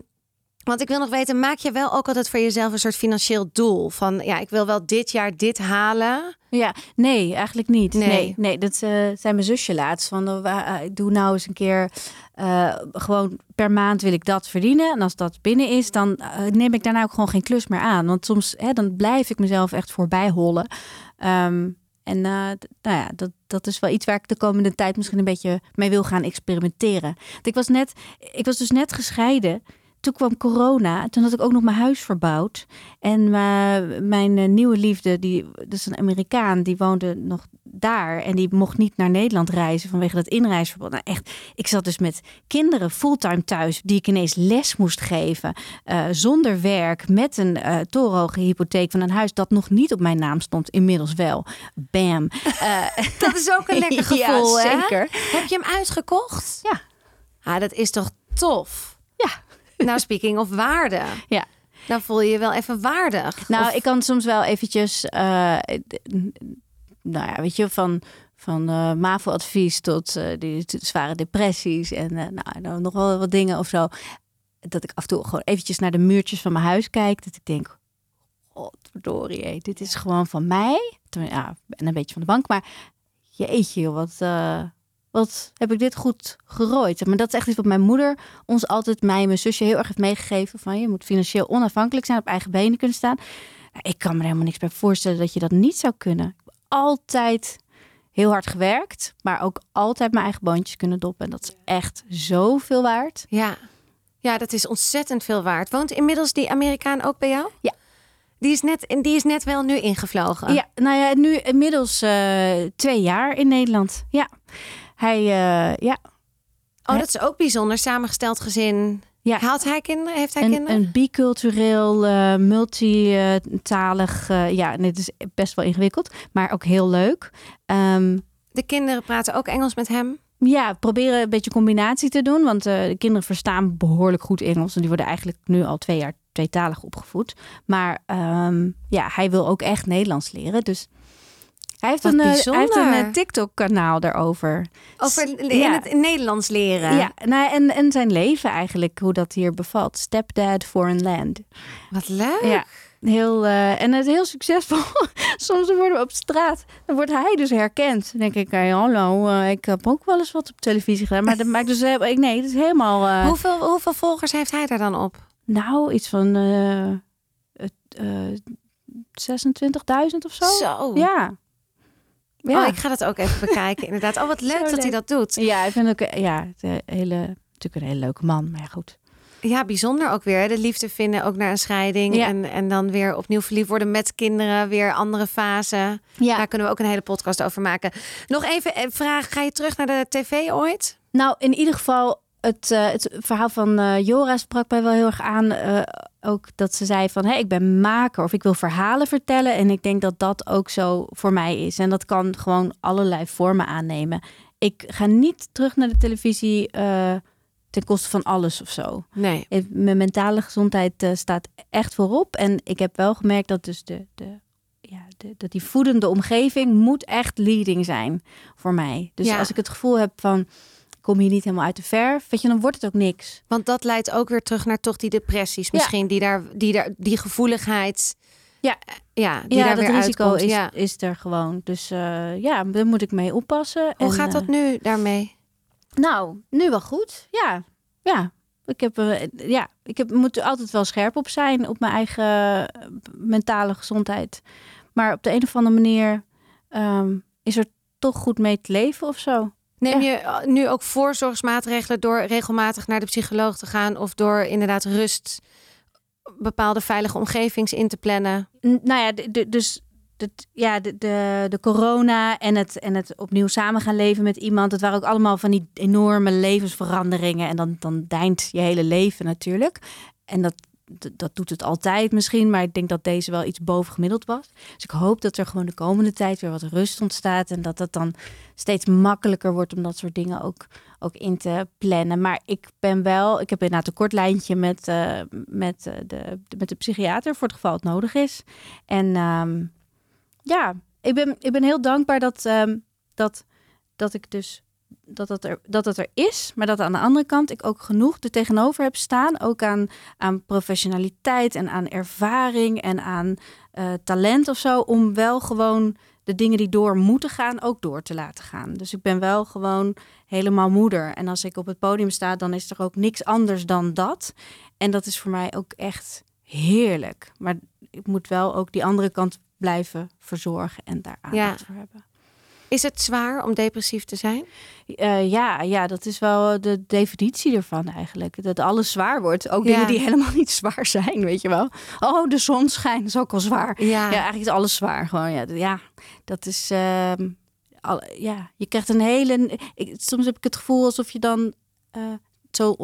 want ik wil nog weten, maak je wel ook altijd voor jezelf een soort financieel doel? Van ja, ik wil wel dit jaar dit halen. Ja, nee, eigenlijk niet. Nee. Nee, nee, dat eh, zei mijn zusje laatst. Van, eh, ik doe nou eens een keer eh, gewoon per maand wil ik dat verdienen. En als dat binnen is, dan neem ik daarna ook gewoon geen klus meer aan. Want soms hè, dan blijf ik mezelf echt voorbij hollen. Ehm, en nou ja, dat, dat is wel iets waar ik de komende tijd misschien een beetje mee wil gaan experimenteren. Want ik was net, ik was dus net gescheiden. Toen kwam corona. Toen had ik ook nog mijn huis verbouwd. En eh, mijn eh, nieuwe liefde, die, dat is een Amerikaan, die woonde nog daar. En die mocht niet naar Nederland reizen vanwege dat inreisverbod. Nou echt, ik zat dus met kinderen fulltime thuis, die ik ineens les moest geven. eh, zonder werk, met een torenhoge hypotheek van een huis dat nog niet op mijn naam stond. Inmiddels wel. Bam. [laughs] Dat is ook een lekker [laughs] gevoel, ja, hè? zeker. Heb je hem uitgekocht? Ja. Ah, dat is toch tof? [laughs] Nou, speaking of waarde. Ja. Dan voel je je wel even waardig. Nou, Of- ik kan soms wel eventjes, eh, nou ja, weet je, van, van eh MAVO-advies tot eh, die zware depressies en nou, nou, nog wel wat dingen of zo. Dat ik af en toe gewoon eventjes naar de muurtjes van mijn huis kijk. Dat ik denk, godverdorie, dit is gewoon van mij. Ja, ben een beetje van de bank, maar jeetje, wat, wat heb ik dit goed gerooid. Maar dat is echt iets wat mijn moeder ons altijd, mij en mijn zusje, heel erg heeft meegegeven. Van je moet financieel onafhankelijk zijn, op eigen benen kunnen staan. Nou, ik kan me er helemaal niks bij voorstellen dat je dat niet zou kunnen. Ik heb altijd heel hard gewerkt, maar ook altijd mijn eigen boontjes kunnen doppen. En dat is echt zoveel waard. Ja. ja, dat is ontzettend veel waard. Woont inmiddels die Amerikaan ook bij jou? Ja. Die is net, die is net wel nu ingevlogen. Ja, nou ja, nu inmiddels eh, twee jaar in Nederland. Ja, hij, eh, ja. Oh, dat is ook bijzonder. Samengesteld gezin. Ja. Haalt hij kinderen? Heeft hij Een, kinderen? een bicultureel, eh multitalig, eh, ja, en dit is best wel ingewikkeld, maar ook heel leuk. Ehm, De kinderen praten ook Engels met hem. ja, proberen een beetje combinatie te doen, want de kinderen verstaan behoorlijk goed Engels en die worden eigenlijk nu al twee jaar tweetalig opgevoed. Maar ehm, ja, hij wil ook echt Nederlands leren, dus hij heeft Wat een, eh, hij heeft een eh, TikTok-kanaal daarover. Over in Ja. het Nederlands leren. Ja, nou, en, en zijn leven eigenlijk, hoe dat hier bevalt. Stepdad Foreign Land. Wat leuk. Ja, heel, eh, en het is heel succesvol. [laughs] Soms worden we op straat, dan wordt hij dus herkend. Dan denk ik, hey, hallo, eh, ik heb ook wel eens wat op televisie gedaan. Maar dat maakt dus, ik- nee, het is helemaal, eh, Hoeveel, hoeveel volgers heeft hij daar dan op? nou, iets van eh het, eh 26.000 of zo. Zo. Ja. Ja. Oh, ik ga dat ook even bekijken. Inderdaad. Oh, wat [laughs] leuk Zo dat hij dat doet. ja, ik vind ook, ja, het, eh, hele, natuurlijk een hele leuke man, maar goed. Ja, bijzonder ook weer. hè. De liefde vinden ook naar een scheiding. Ja. En, en dan weer opnieuw verliefd worden met kinderen. Weer andere fase. Ja. Daar kunnen we ook een hele podcast over maken. Nog even een vraag. Ga je terug naar de tv ooit? Nou, in ieder geval, het, eh, het verhaal van eh, Jora sprak mij wel heel erg aan. Ook dat ze zei van, hé, ik ben maker of ik wil verhalen vertellen. En ik denk dat dat ook zo voor mij is. En dat kan gewoon allerlei vormen aannemen. Ik ga niet terug naar de televisie eh, ten koste van alles of zo. Nee. Ik- Mijn mentale gezondheid eh, staat echt voorop. En ik heb wel gemerkt dat dus de, de, ja, de, dat die voedende omgeving moet echt leading zijn voor mij. Dus Ja. als ik het gevoel heb van, kom hier niet helemaal uit de verf, weet je, dan wordt het ook niks. Want dat leidt ook weer terug naar toch die depressies. Ja. Misschien die, daar, die, daar, die gevoeligheid. Ja. Ja, die ja, daar dat weer risico uitkomt. is, Ja. is er gewoon. Dus eh, ja, daar moet ik mee oppassen. Hoe En, gaat dat eh, nu daarmee? Nou, nu wel goed. Ja, ja. Ik heb, eh, ja, ik heb, moet er altijd wel scherp op zijn op mijn eigen eh, mentale gezondheid. Maar op de een of andere manier ehm, is er toch goed mee te leven of zo. Neem je uh, nu ook voorzorgsmaatregelen door regelmatig naar de psycholoog te gaan of door inderdaad rust, bepaalde veilige omgevings in te plannen? N- nou ja, dus ja, de, de, de corona en het, en het opnieuw samen gaan leven met iemand. Het waren ook allemaal van die enorme levensveranderingen. En dan, dan deint je hele leven natuurlijk. En dat, dat, dat doet het altijd misschien. Maar ik denk dat deze wel iets bovengemiddeld was. Dus ik hoop dat er gewoon de komende tijd weer wat rust ontstaat. En dat het dan steeds makkelijker wordt om dat soort dingen ook, ook in te plannen. Maar ik ben wel, ik heb inderdaad een kort lijntje met, eh, met, eh, de, de- met de psychiater voor het geval het nodig is. En ehm, ja, ik ben, ik ben heel dankbaar dat, ehm, dat, dat ik dus dat het, er, dat het er is, maar dat aan de andere kant ik ook genoeg er tegenover heb staan. Ook aan, aan professionaliteit en aan ervaring en aan eh, talent of zo. Om wel gewoon de dingen die door moeten gaan, ook door te laten gaan. Dus ik ben wel gewoon helemaal moeder. En als ik op het podium sta, dan is er ook niks anders dan dat. En dat is voor mij ook echt heerlijk. Maar ik moet wel ook die andere kant blijven verzorgen en daar aandacht Ja. voor hebben. Is het zwaar om depressief te zijn? Eh, ja, ja, dat is wel de definitie ervan eigenlijk. Dat alles zwaar wordt. Ook Ja. dingen die [laughs] helemaal niet zwaar zijn, weet je wel. Oh, de zon schijnt, is ook wel zwaar. Ja. Ja, eigenlijk is alles zwaar. Gewoon, ja, ja dat is... ehm, al, ja, je krijgt een hele... Ik, soms heb ik het gevoel alsof je dan... eh, zo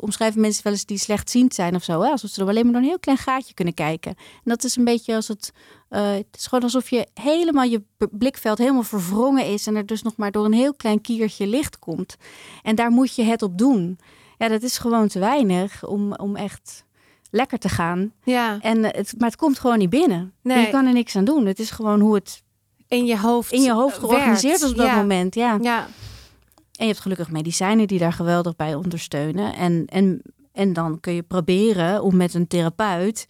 omschrijven mensen wel eens die slechtziend zijn of zo. Hè? Alsof ze er alleen maar door een heel klein gaatje kunnen kijken. En dat is een beetje als het... eh, het is gewoon alsof je helemaal je blikveld helemaal verwrongen is... en er dus nog maar door een heel klein kiertje licht komt. En daar moet je het op doen. Ja, dat is gewoon te weinig om, om echt lekker te gaan. Ja. En eh, het, maar het komt gewoon niet binnen. Nee. Je kan er niks aan doen. Het is gewoon hoe het In je hoofd. in je hoofd werkt. georganiseerd is op dat Ja. moment. Ja. Ja. En je hebt gelukkig medicijnen die daar geweldig bij ondersteunen. En, en, en dan kun je proberen om met een therapeut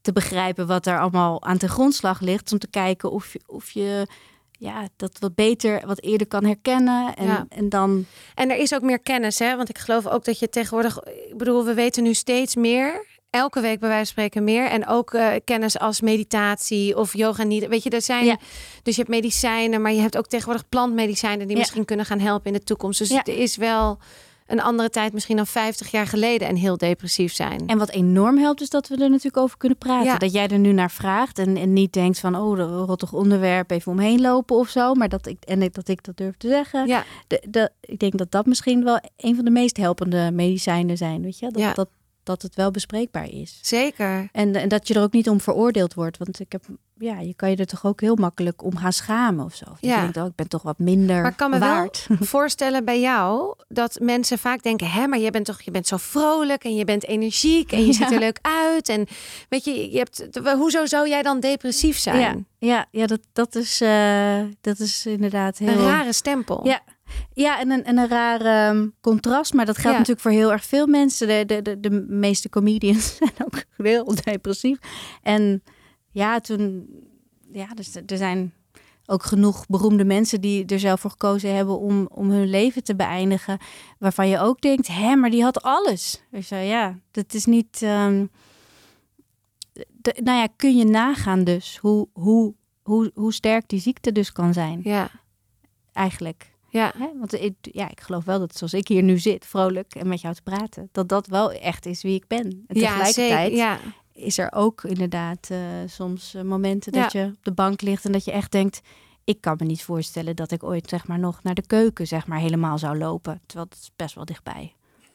te begrijpen wat er allemaal aan ten grondslag ligt. Om te kijken of je, of je ja, dat wat beter, wat eerder kan herkennen. En, Ja. en dan En er is ook meer kennis, hè? Want ik geloof ook dat je tegenwoordig, ik bedoel, we weten nu steeds meer. Elke week bij wijze van spreken meer. En ook eh, kennis als meditatie of yoga niet. Weet je, er zijn. Ja. Dus je hebt medicijnen, maar je hebt ook tegenwoordig plantmedicijnen die Ja. misschien kunnen gaan helpen in de toekomst. Dus Ja. er is wel een andere tijd, misschien dan 50 jaar geleden, en heel depressief zijn. En wat enorm helpt, is dat we er natuurlijk over kunnen praten. Ja. Dat jij er nu naar vraagt en, en niet denkt van, oh, dat rottig onderwerp, even omheen lopen of zo. Maar dat ik, en dat ik dat durf te zeggen. Ja, De, de, ik denk dat dat misschien wel een van de meest helpende medicijnen zijn, weet je? Dat, Ja. dat, dat het wel bespreekbaar is. zeker. En, en dat je er ook niet om veroordeeld wordt. Want ik heb, ja, je kan je er toch ook heel makkelijk om gaan schamen of zo. Of Ja. Je denkt, oh, ik ben toch wat minder Maar ik kan me waard. wel [laughs] voorstellen bij jou dat mensen vaak denken: hè, maar je bent toch, je bent zo vrolijk en je bent energiek en je Ja. [laughs] ziet er leuk uit. En weet je, je hebt, hoezo zou jij dan depressief zijn? Ja, ja, ja dat, dat, is, eh, dat is inderdaad heel... Een rare stempel. Ja. Ja, en een, en een raar ehm, contrast. Maar dat geldt Ja. natuurlijk voor heel erg veel mensen. De, de, de, de meeste comedians [laughs] zijn ook heel depressief. En ja, toen... Ja, dus er zijn ook genoeg beroemde mensen die er zelf voor gekozen hebben om, om hun leven te beëindigen. Waarvan je ook denkt, hè, maar die had alles. Zei, ja, dat is niet... ehm, de- nou ja, kun je nagaan dus hoe, hoe, hoe, hoe sterk die ziekte dus kan zijn, Ja, eigenlijk. Ja. Hè? Want ik, ja, ik geloof wel dat zoals ik hier nu zit, vrolijk en met jou te praten, dat dat wel echt is wie ik ben. En ja tegelijkertijd zeker. Ja. is er ook inderdaad eh, soms eh, momenten Ja. dat je op de bank ligt en dat je echt denkt, ik kan me niet voorstellen dat ik ooit zeg maar nog naar de keuken zeg maar helemaal zou lopen. Terwijl het is best wel dichtbij.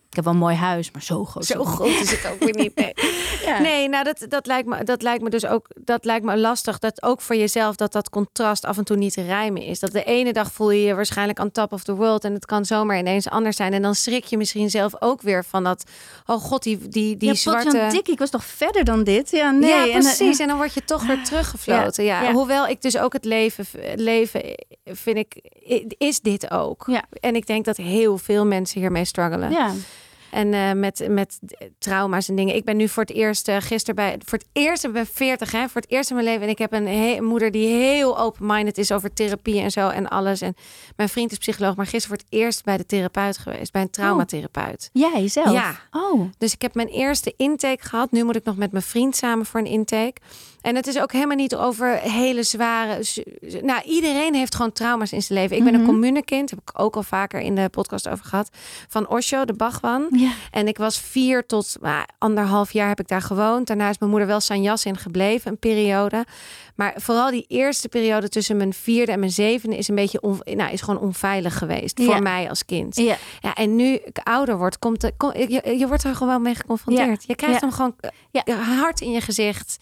Ik heb wel een mooi huis, maar zo groot. Zo is het groot is het ook weer niet. Nee, [laughs] Ja. nee nou dat, dat, lijkt me, dat lijkt me dus ook dat lijkt me lastig. Dat ook voor jezelf dat dat contrast af en toe niet te rijmen is. Dat de ene dag voel je je waarschijnlijk on top of the world. En het kan zomaar ineens anders zijn. En dan schrik je misschien zelf ook weer van dat. Oh god, die, die, die ja, zwarte. Dik, ik was toch verder dan dit? Ja, nee. ja, En, eh, precies. En dan word je toch weer teruggefloten. Ja, ja. Hoewel ik dus ook het leven, leven vind ik, is dit ook. Ja. En ik denk dat heel veel mensen hiermee struggelen. ja. En eh, met, met trauma's en dingen. Ik ben nu voor het eerst, uh, gisteren bij, voor het eerst, ik ben 40 hè, voor het eerst in mijn leven. En ik heb een, he- moeder die heel open-minded is over therapie en zo en alles. En mijn vriend is psycholoog, maar gisteren voor het eerst bij de therapeut geweest, bij een traumatherapeut. Jij zelf? Ja. Oh. Dus ik heb mijn eerste intake gehad. Nu moet ik nog met mijn vriend samen voor een intake. En het is ook helemaal niet over hele zware. Nou, iedereen heeft gewoon trauma's in zijn leven. Ik ben een Mhm. communekind, heb ik ook al vaker in de podcast over gehad. Van Osho, de Bhagwan. En ik was vier tot anderhalf jaar heb ik daar gewoond. Daarna is mijn moeder wel sanjas in gebleven, een periode. Maar vooral die eerste periode tussen mijn vierde en mijn zevende is een beetje on, nou, is gewoon onveilig geweest voor mij als kind. Ja. Ja, en nu ik ouder word, komt de, kom- je, je wordt er gewoon mee geconfronteerd. Je krijgt hem gewoon ja. hard in je gezicht.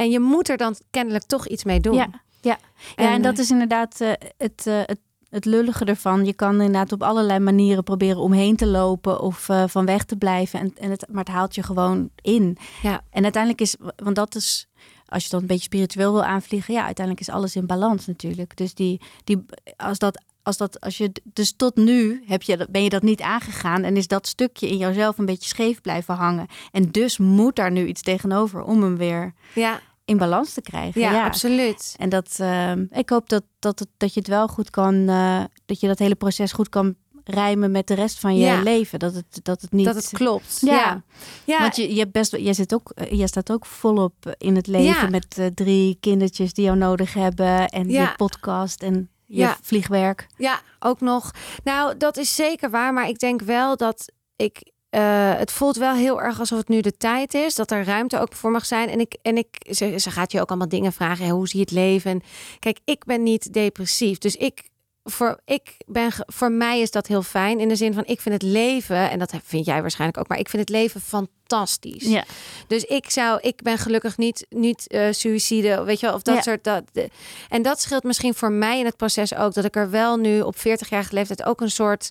En je moet er dan kennelijk toch iets mee doen. Ja, ja. ja en, En, dat eh, is inderdaad eh, het, eh, het, het lullige ervan. Je kan inderdaad op allerlei manieren proberen omheen te lopen of van weg te blijven. En, en het, maar het haalt je gewoon in. Ja. En uiteindelijk is, want dat is, als je dan een beetje spiritueel wil aanvliegen, ja, uiteindelijk is alles in balans natuurlijk. Dus die, die, als dat. Als, dat, als je dus tot nu heb je, ben je dat niet aangegaan en is dat stukje in jouzelf een beetje scheef blijven hangen. En dus moet daar nu iets tegenover om hem weer Ja, in balans te krijgen. ja, ja. absoluut. En dat, ehm, ik hoop dat, dat, dat je het wel goed kan, eh, dat je dat hele proces goed kan rijmen met de rest van je Ja. leven. Dat het, dat het niet. Dat het klopt. Ja. Ja, ja. Want je, je hebt best, jij zit ook, eh, jij staat ook volop in het leven met eh, drie kindertjes die jou nodig hebben en Ja. je podcast en je Ja. vliegwerk. Ja, ook nog. Nou, dat is zeker waar. Maar ik denk wel dat ik. Eh, het voelt wel heel erg alsof het nu de tijd is. Dat er ruimte ook voor mag zijn. En ik, en ik ze, ze gaat je ook allemaal dingen vragen. hè, hoe zie je het leven? En kijk, ik ben niet depressief. Dus ik. Voor, ik ben, voor mij is dat heel fijn. In de zin van, ik vind het leven, en dat vind jij waarschijnlijk ook, maar ik vind het leven fantastisch. Ja. Dus ik zou, ik ben gelukkig niet, niet eh suïcide, weet je wel, of dat Ja. soort. Dat, de- en dat scheelt misschien voor mij in het proces ook, dat ik er wel nu op 40-jarige leeftijd ook een soort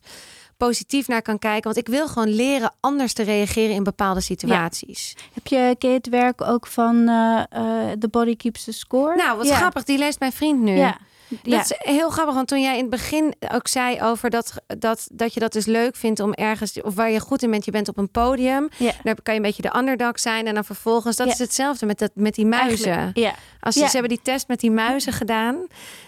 positief naar kan kijken. Want ik wil gewoon leren anders te reageren in bepaalde situaties. Heb je, ken je het werk ook van eh, eh, The Body Keeps the Score? Nou, wat Ja. grappig, die leest mijn vriend nu. Ja. Dat Ja. is heel grappig, want toen jij in het begin ook zei over dat, dat, dat je dat dus leuk vindt om ergens, of waar je goed in bent, je bent op een podium. Ja. Dan kan je een beetje de underdog zijn en dan vervolgens, dat Ja. is hetzelfde met, dat, met die muizen. Eigenlijk, Ja. Als ze, ze hebben die test met die muizen gedaan.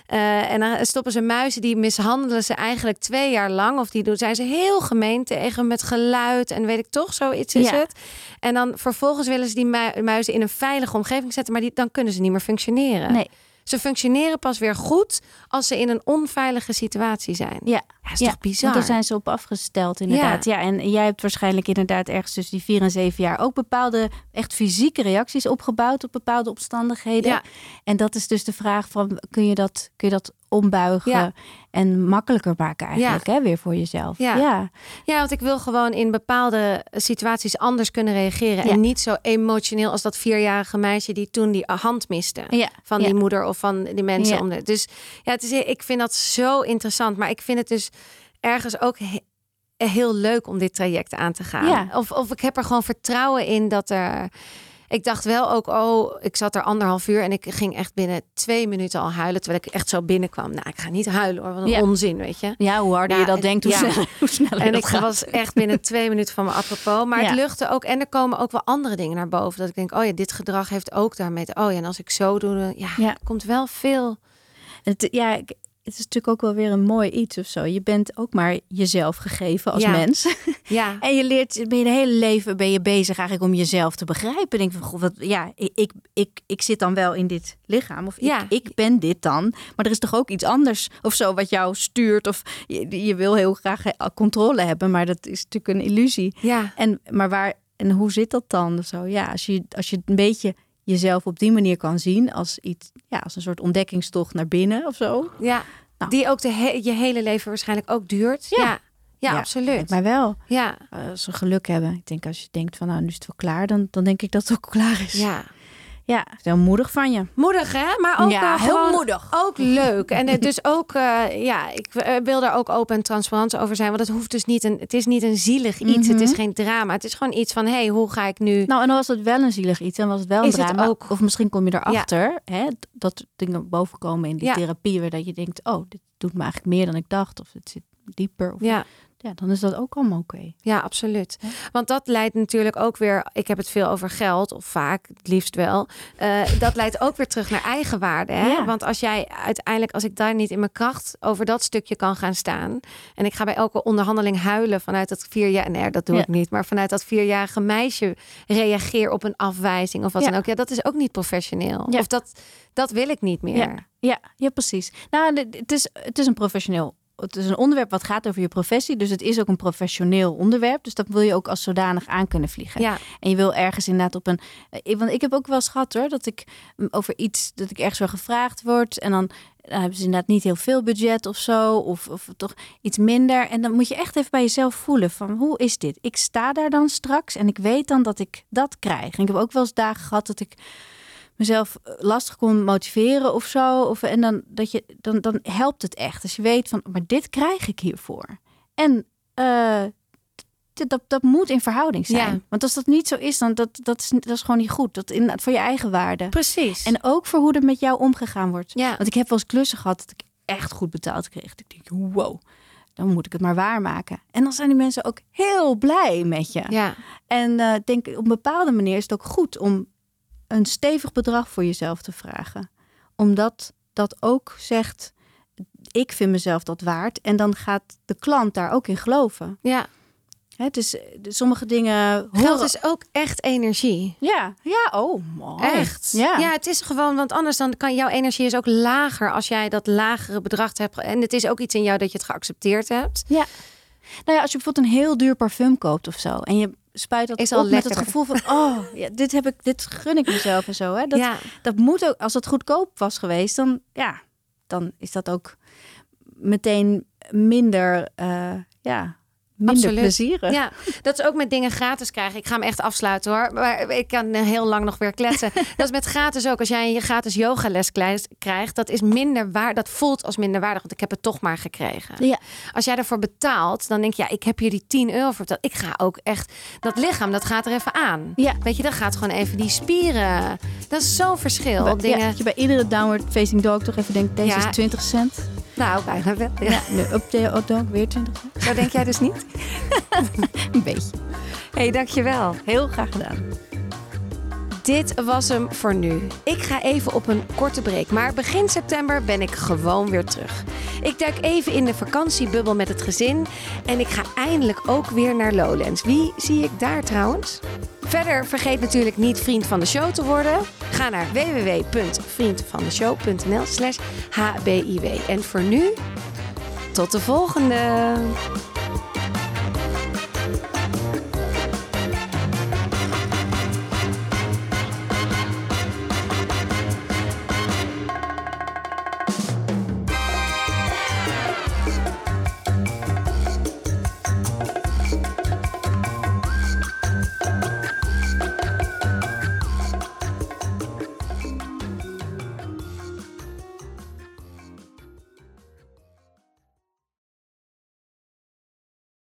eh, en dan stoppen ze muizen, die mishandelen ze eigenlijk twee jaar lang. Of die doen, zijn ze heel gemeen tegen met geluid en weet ik toch, zoiets is het. En dan vervolgens willen ze die mu- muizen in een veilige omgeving zetten, maar die, dan kunnen ze niet meer functioneren. Nee. Ze functioneren pas weer goed als ze in een onveilige situatie zijn. Ja, Ja, is ja, toch bizar? Daar zijn ze op afgesteld, inderdaad. Ja. en jij hebt waarschijnlijk inderdaad ergens tussen die vier en zeven jaar ook bepaalde echt fysieke reacties opgebouwd op bepaalde omstandigheden. Ja. En dat is dus de vraag van kun je dat, kun je dat ombuigen Ja. en makkelijker maken eigenlijk, hè, weer voor jezelf. Ja. ja. Ja, want ik wil gewoon in bepaalde situaties anders kunnen reageren. En niet zo emotioneel als dat vierjarige meisje die toen die hand miste. Van die moeder of van die mensen om de. Dus ja, het is, ik vind dat zo interessant. Maar ik vind het dus ergens ook he- heel leuk om dit traject aan te gaan. Ja. Of, of ik heb er gewoon vertrouwen in dat er. Ik dacht wel ook, oh, ik zat er anderhalf uur en ik ging echt binnen twee minuten al huilen. Terwijl ik echt zo binnenkwam. Nou, ik ga niet huilen hoor, wat een Ja. onzin, weet je. Ja, hoe harder Ja, je dat en- denkt, hoe, ja. sneller, [laughs] hoe sneller En ik gaat. was echt binnen twee minuten van mijn apropos. Maar het luchtte ook. En er komen ook wel andere dingen naar boven. Dat ik denk, oh ja, dit gedrag heeft ook daarmee te... Oh ja, en als ik zo doe, dan, ja, komt wel veel... Het, ja, ik- het is natuurlijk ook wel weer een mooi iets of zo. Je bent ook maar jezelf gegeven als Ja. mens. [laughs] Ja, En je leert, ben je het hele leven ben je bezig eigenlijk om jezelf te begrijpen. Denk van, goh, wat, ja, ik, ik, ik, ik zit dan wel in dit lichaam. Of Ja. ik, ik ben dit dan. Maar er is toch ook iets anders of zo wat jou stuurt. Of je, je wil heel graag eh, controle hebben, maar dat is natuurlijk een illusie. ja, En, maar waar, en hoe zit dat dan? Of zo? Ja, als je, als je een beetje jezelf op die manier kan zien als iets, ja, als een soort ontdekkingstocht naar binnen of zo. ja. Nou. Die ook de he- je hele leven waarschijnlijk ook duurt. Ja. Ja, ja, Ja, absoluut. Maar wel, Ja, als ze geluk hebben. Ik denk als je denkt van nou, nu is het wel klaar, dan, dan denk ik dat het ook klaar is. ja. Ja, heel moedig van je. Moedig hè, maar ook Ja, eh, heel gewoon moedig. Ook leuk. En dus ook, eh, ja, ik eh, wil daar ook open en transparant over zijn. Want het hoeft dus niet een, het is niet een zielig iets. Het is Mhm. geen drama. Het is gewoon iets van, hé, hey, hoe ga ik nu... Nou, en dan was het wel een zielig iets en was het wel een Is het drama. ook? Of misschien kom je erachter hè, dat dingen bovenkomen in die Ja. therapie, waar dat je denkt, oh, dit doet me eigenlijk meer dan ik dacht, of het zit dieper. Of, ja. Ja, dan is dat ook allemaal oké. Ja, absoluut. Ja. Want dat leidt natuurlijk ook weer. Ik heb het veel over geld, of vaak, het liefst wel. Eh, dat leidt ook weer terug naar eigenwaarde. Hè? Ja. Want als jij uiteindelijk, als ik daar niet in mijn kracht over dat stukje kan gaan staan. En ik ga bij elke onderhandeling huilen vanuit dat vier jaar. Nee, dat doe Ja. ik niet. Maar vanuit dat vierjarige meisje reageer op een afwijzing of wat dan ook. Ja, dat is ook niet professioneel. Of dat, dat wil ik niet meer. Ja. Ja, precies. Nou, het is, het is een professioneel. Het is een onderwerp wat gaat over je professie. Dus het is ook een professioneel onderwerp. Dus dat wil je ook als zodanig aan kunnen vliegen. Ja. En je wil ergens inderdaad op een. eh, Want ik heb ook wel eens gehad hoor. Dat ik mm, over iets. Dat ik ergens wel gevraagd word. En dan, dan hebben ze inderdaad niet heel veel budget of zo. Of, of toch iets minder. En dan moet je echt even bij jezelf voelen. Van hoe is dit? Ik sta daar dan straks. En ik weet dan dat ik dat krijg. En ik heb ook wel eens dagen gehad dat ik mezelf eh, lastig kon motiveren of zo. Of, en dan, dat je, dan, dan helpt het echt. Als je weet van, maar dit krijg ik hiervoor. En eh, dat, dat moet in verhouding zijn. Ja. Want als dat niet zo is, dan dat, dat, is, dat is gewoon niet goed. Dat in, voor je eigen waarde. Precies. En ook voor hoe er met jou omgegaan wordt. ja. Want ik heb wel eens klussen gehad dat ik echt goed betaald kreeg. Ik denk, wow, dan moet ik het maar waarmaken. En dan zijn die mensen ook heel blij met je. ja. En ik denk op een bepaalde manier is het ook goed om een stevig bedrag voor jezelf te vragen. Omdat dat ook zegt, ik vind mezelf dat waard. En dan gaat de klant daar ook in geloven. ja. Hè, dus de- sommige dingen... Geld horen- is ook echt energie. Ja, ja, oh, mooi. Echt? Ja. ja, het is gewoon, want anders dan kan jouw energie is ook lager als jij dat lagere bedrag hebt. En het is ook iets in jou dat je het geaccepteerd hebt. Nou ja, als je bijvoorbeeld een heel duur parfum koopt of zo... en je spuit dat Is op al met het gevoel van... oh, ja, dit, heb ik, dit gun ik mezelf en zo. Hè? Dat, ja, dat moet ook, als het goedkoop was geweest, dan, ja, dan is dat ook meteen minder, eh, ja, minder Absoluut. plezierig. ja, dat is ook met dingen gratis krijgen. Ik ga hem echt afsluiten hoor. Maar ik kan heel lang nog weer kletsen. [laughs] dat is met gratis ook. Als jij een gratis yogales krijgt, dat is minder waar. Dat voelt als minder waardig, want ik heb het toch maar gekregen. Ja. Als jij ervoor betaalt, dan denk je, ja, ik heb hier die 10 euro voor betaald. Ik ga ook echt, dat lichaam, dat gaat er even aan. Ja. Weet je, dat gaat gewoon even die spieren. Dat is zo'n verschil. Bij- dingen. ja, dat je bij iedere downward facing dog toch even denkt, deze Ja. is 20 cent. Nou, bijna wel. Ja. Ja, nu up the dog weer 20 cent. Zo denk jij dus niet? [laughs] Een beetje. Hé, hey, dankjewel. Heel graag gedaan. Dit was hem voor nu. Ik ga even op een korte break, maar begin september ben ik gewoon weer terug. Ik duik even in de vakantiebubbel met het gezin en ik ga eindelijk ook weer naar Lowlands. Wie zie ik daar trouwens? Verder vergeet natuurlijk niet vriend van de show te worden. Ga naar www.vriendvandeshow.nl slash hbiw. En voor nu, tot de volgende!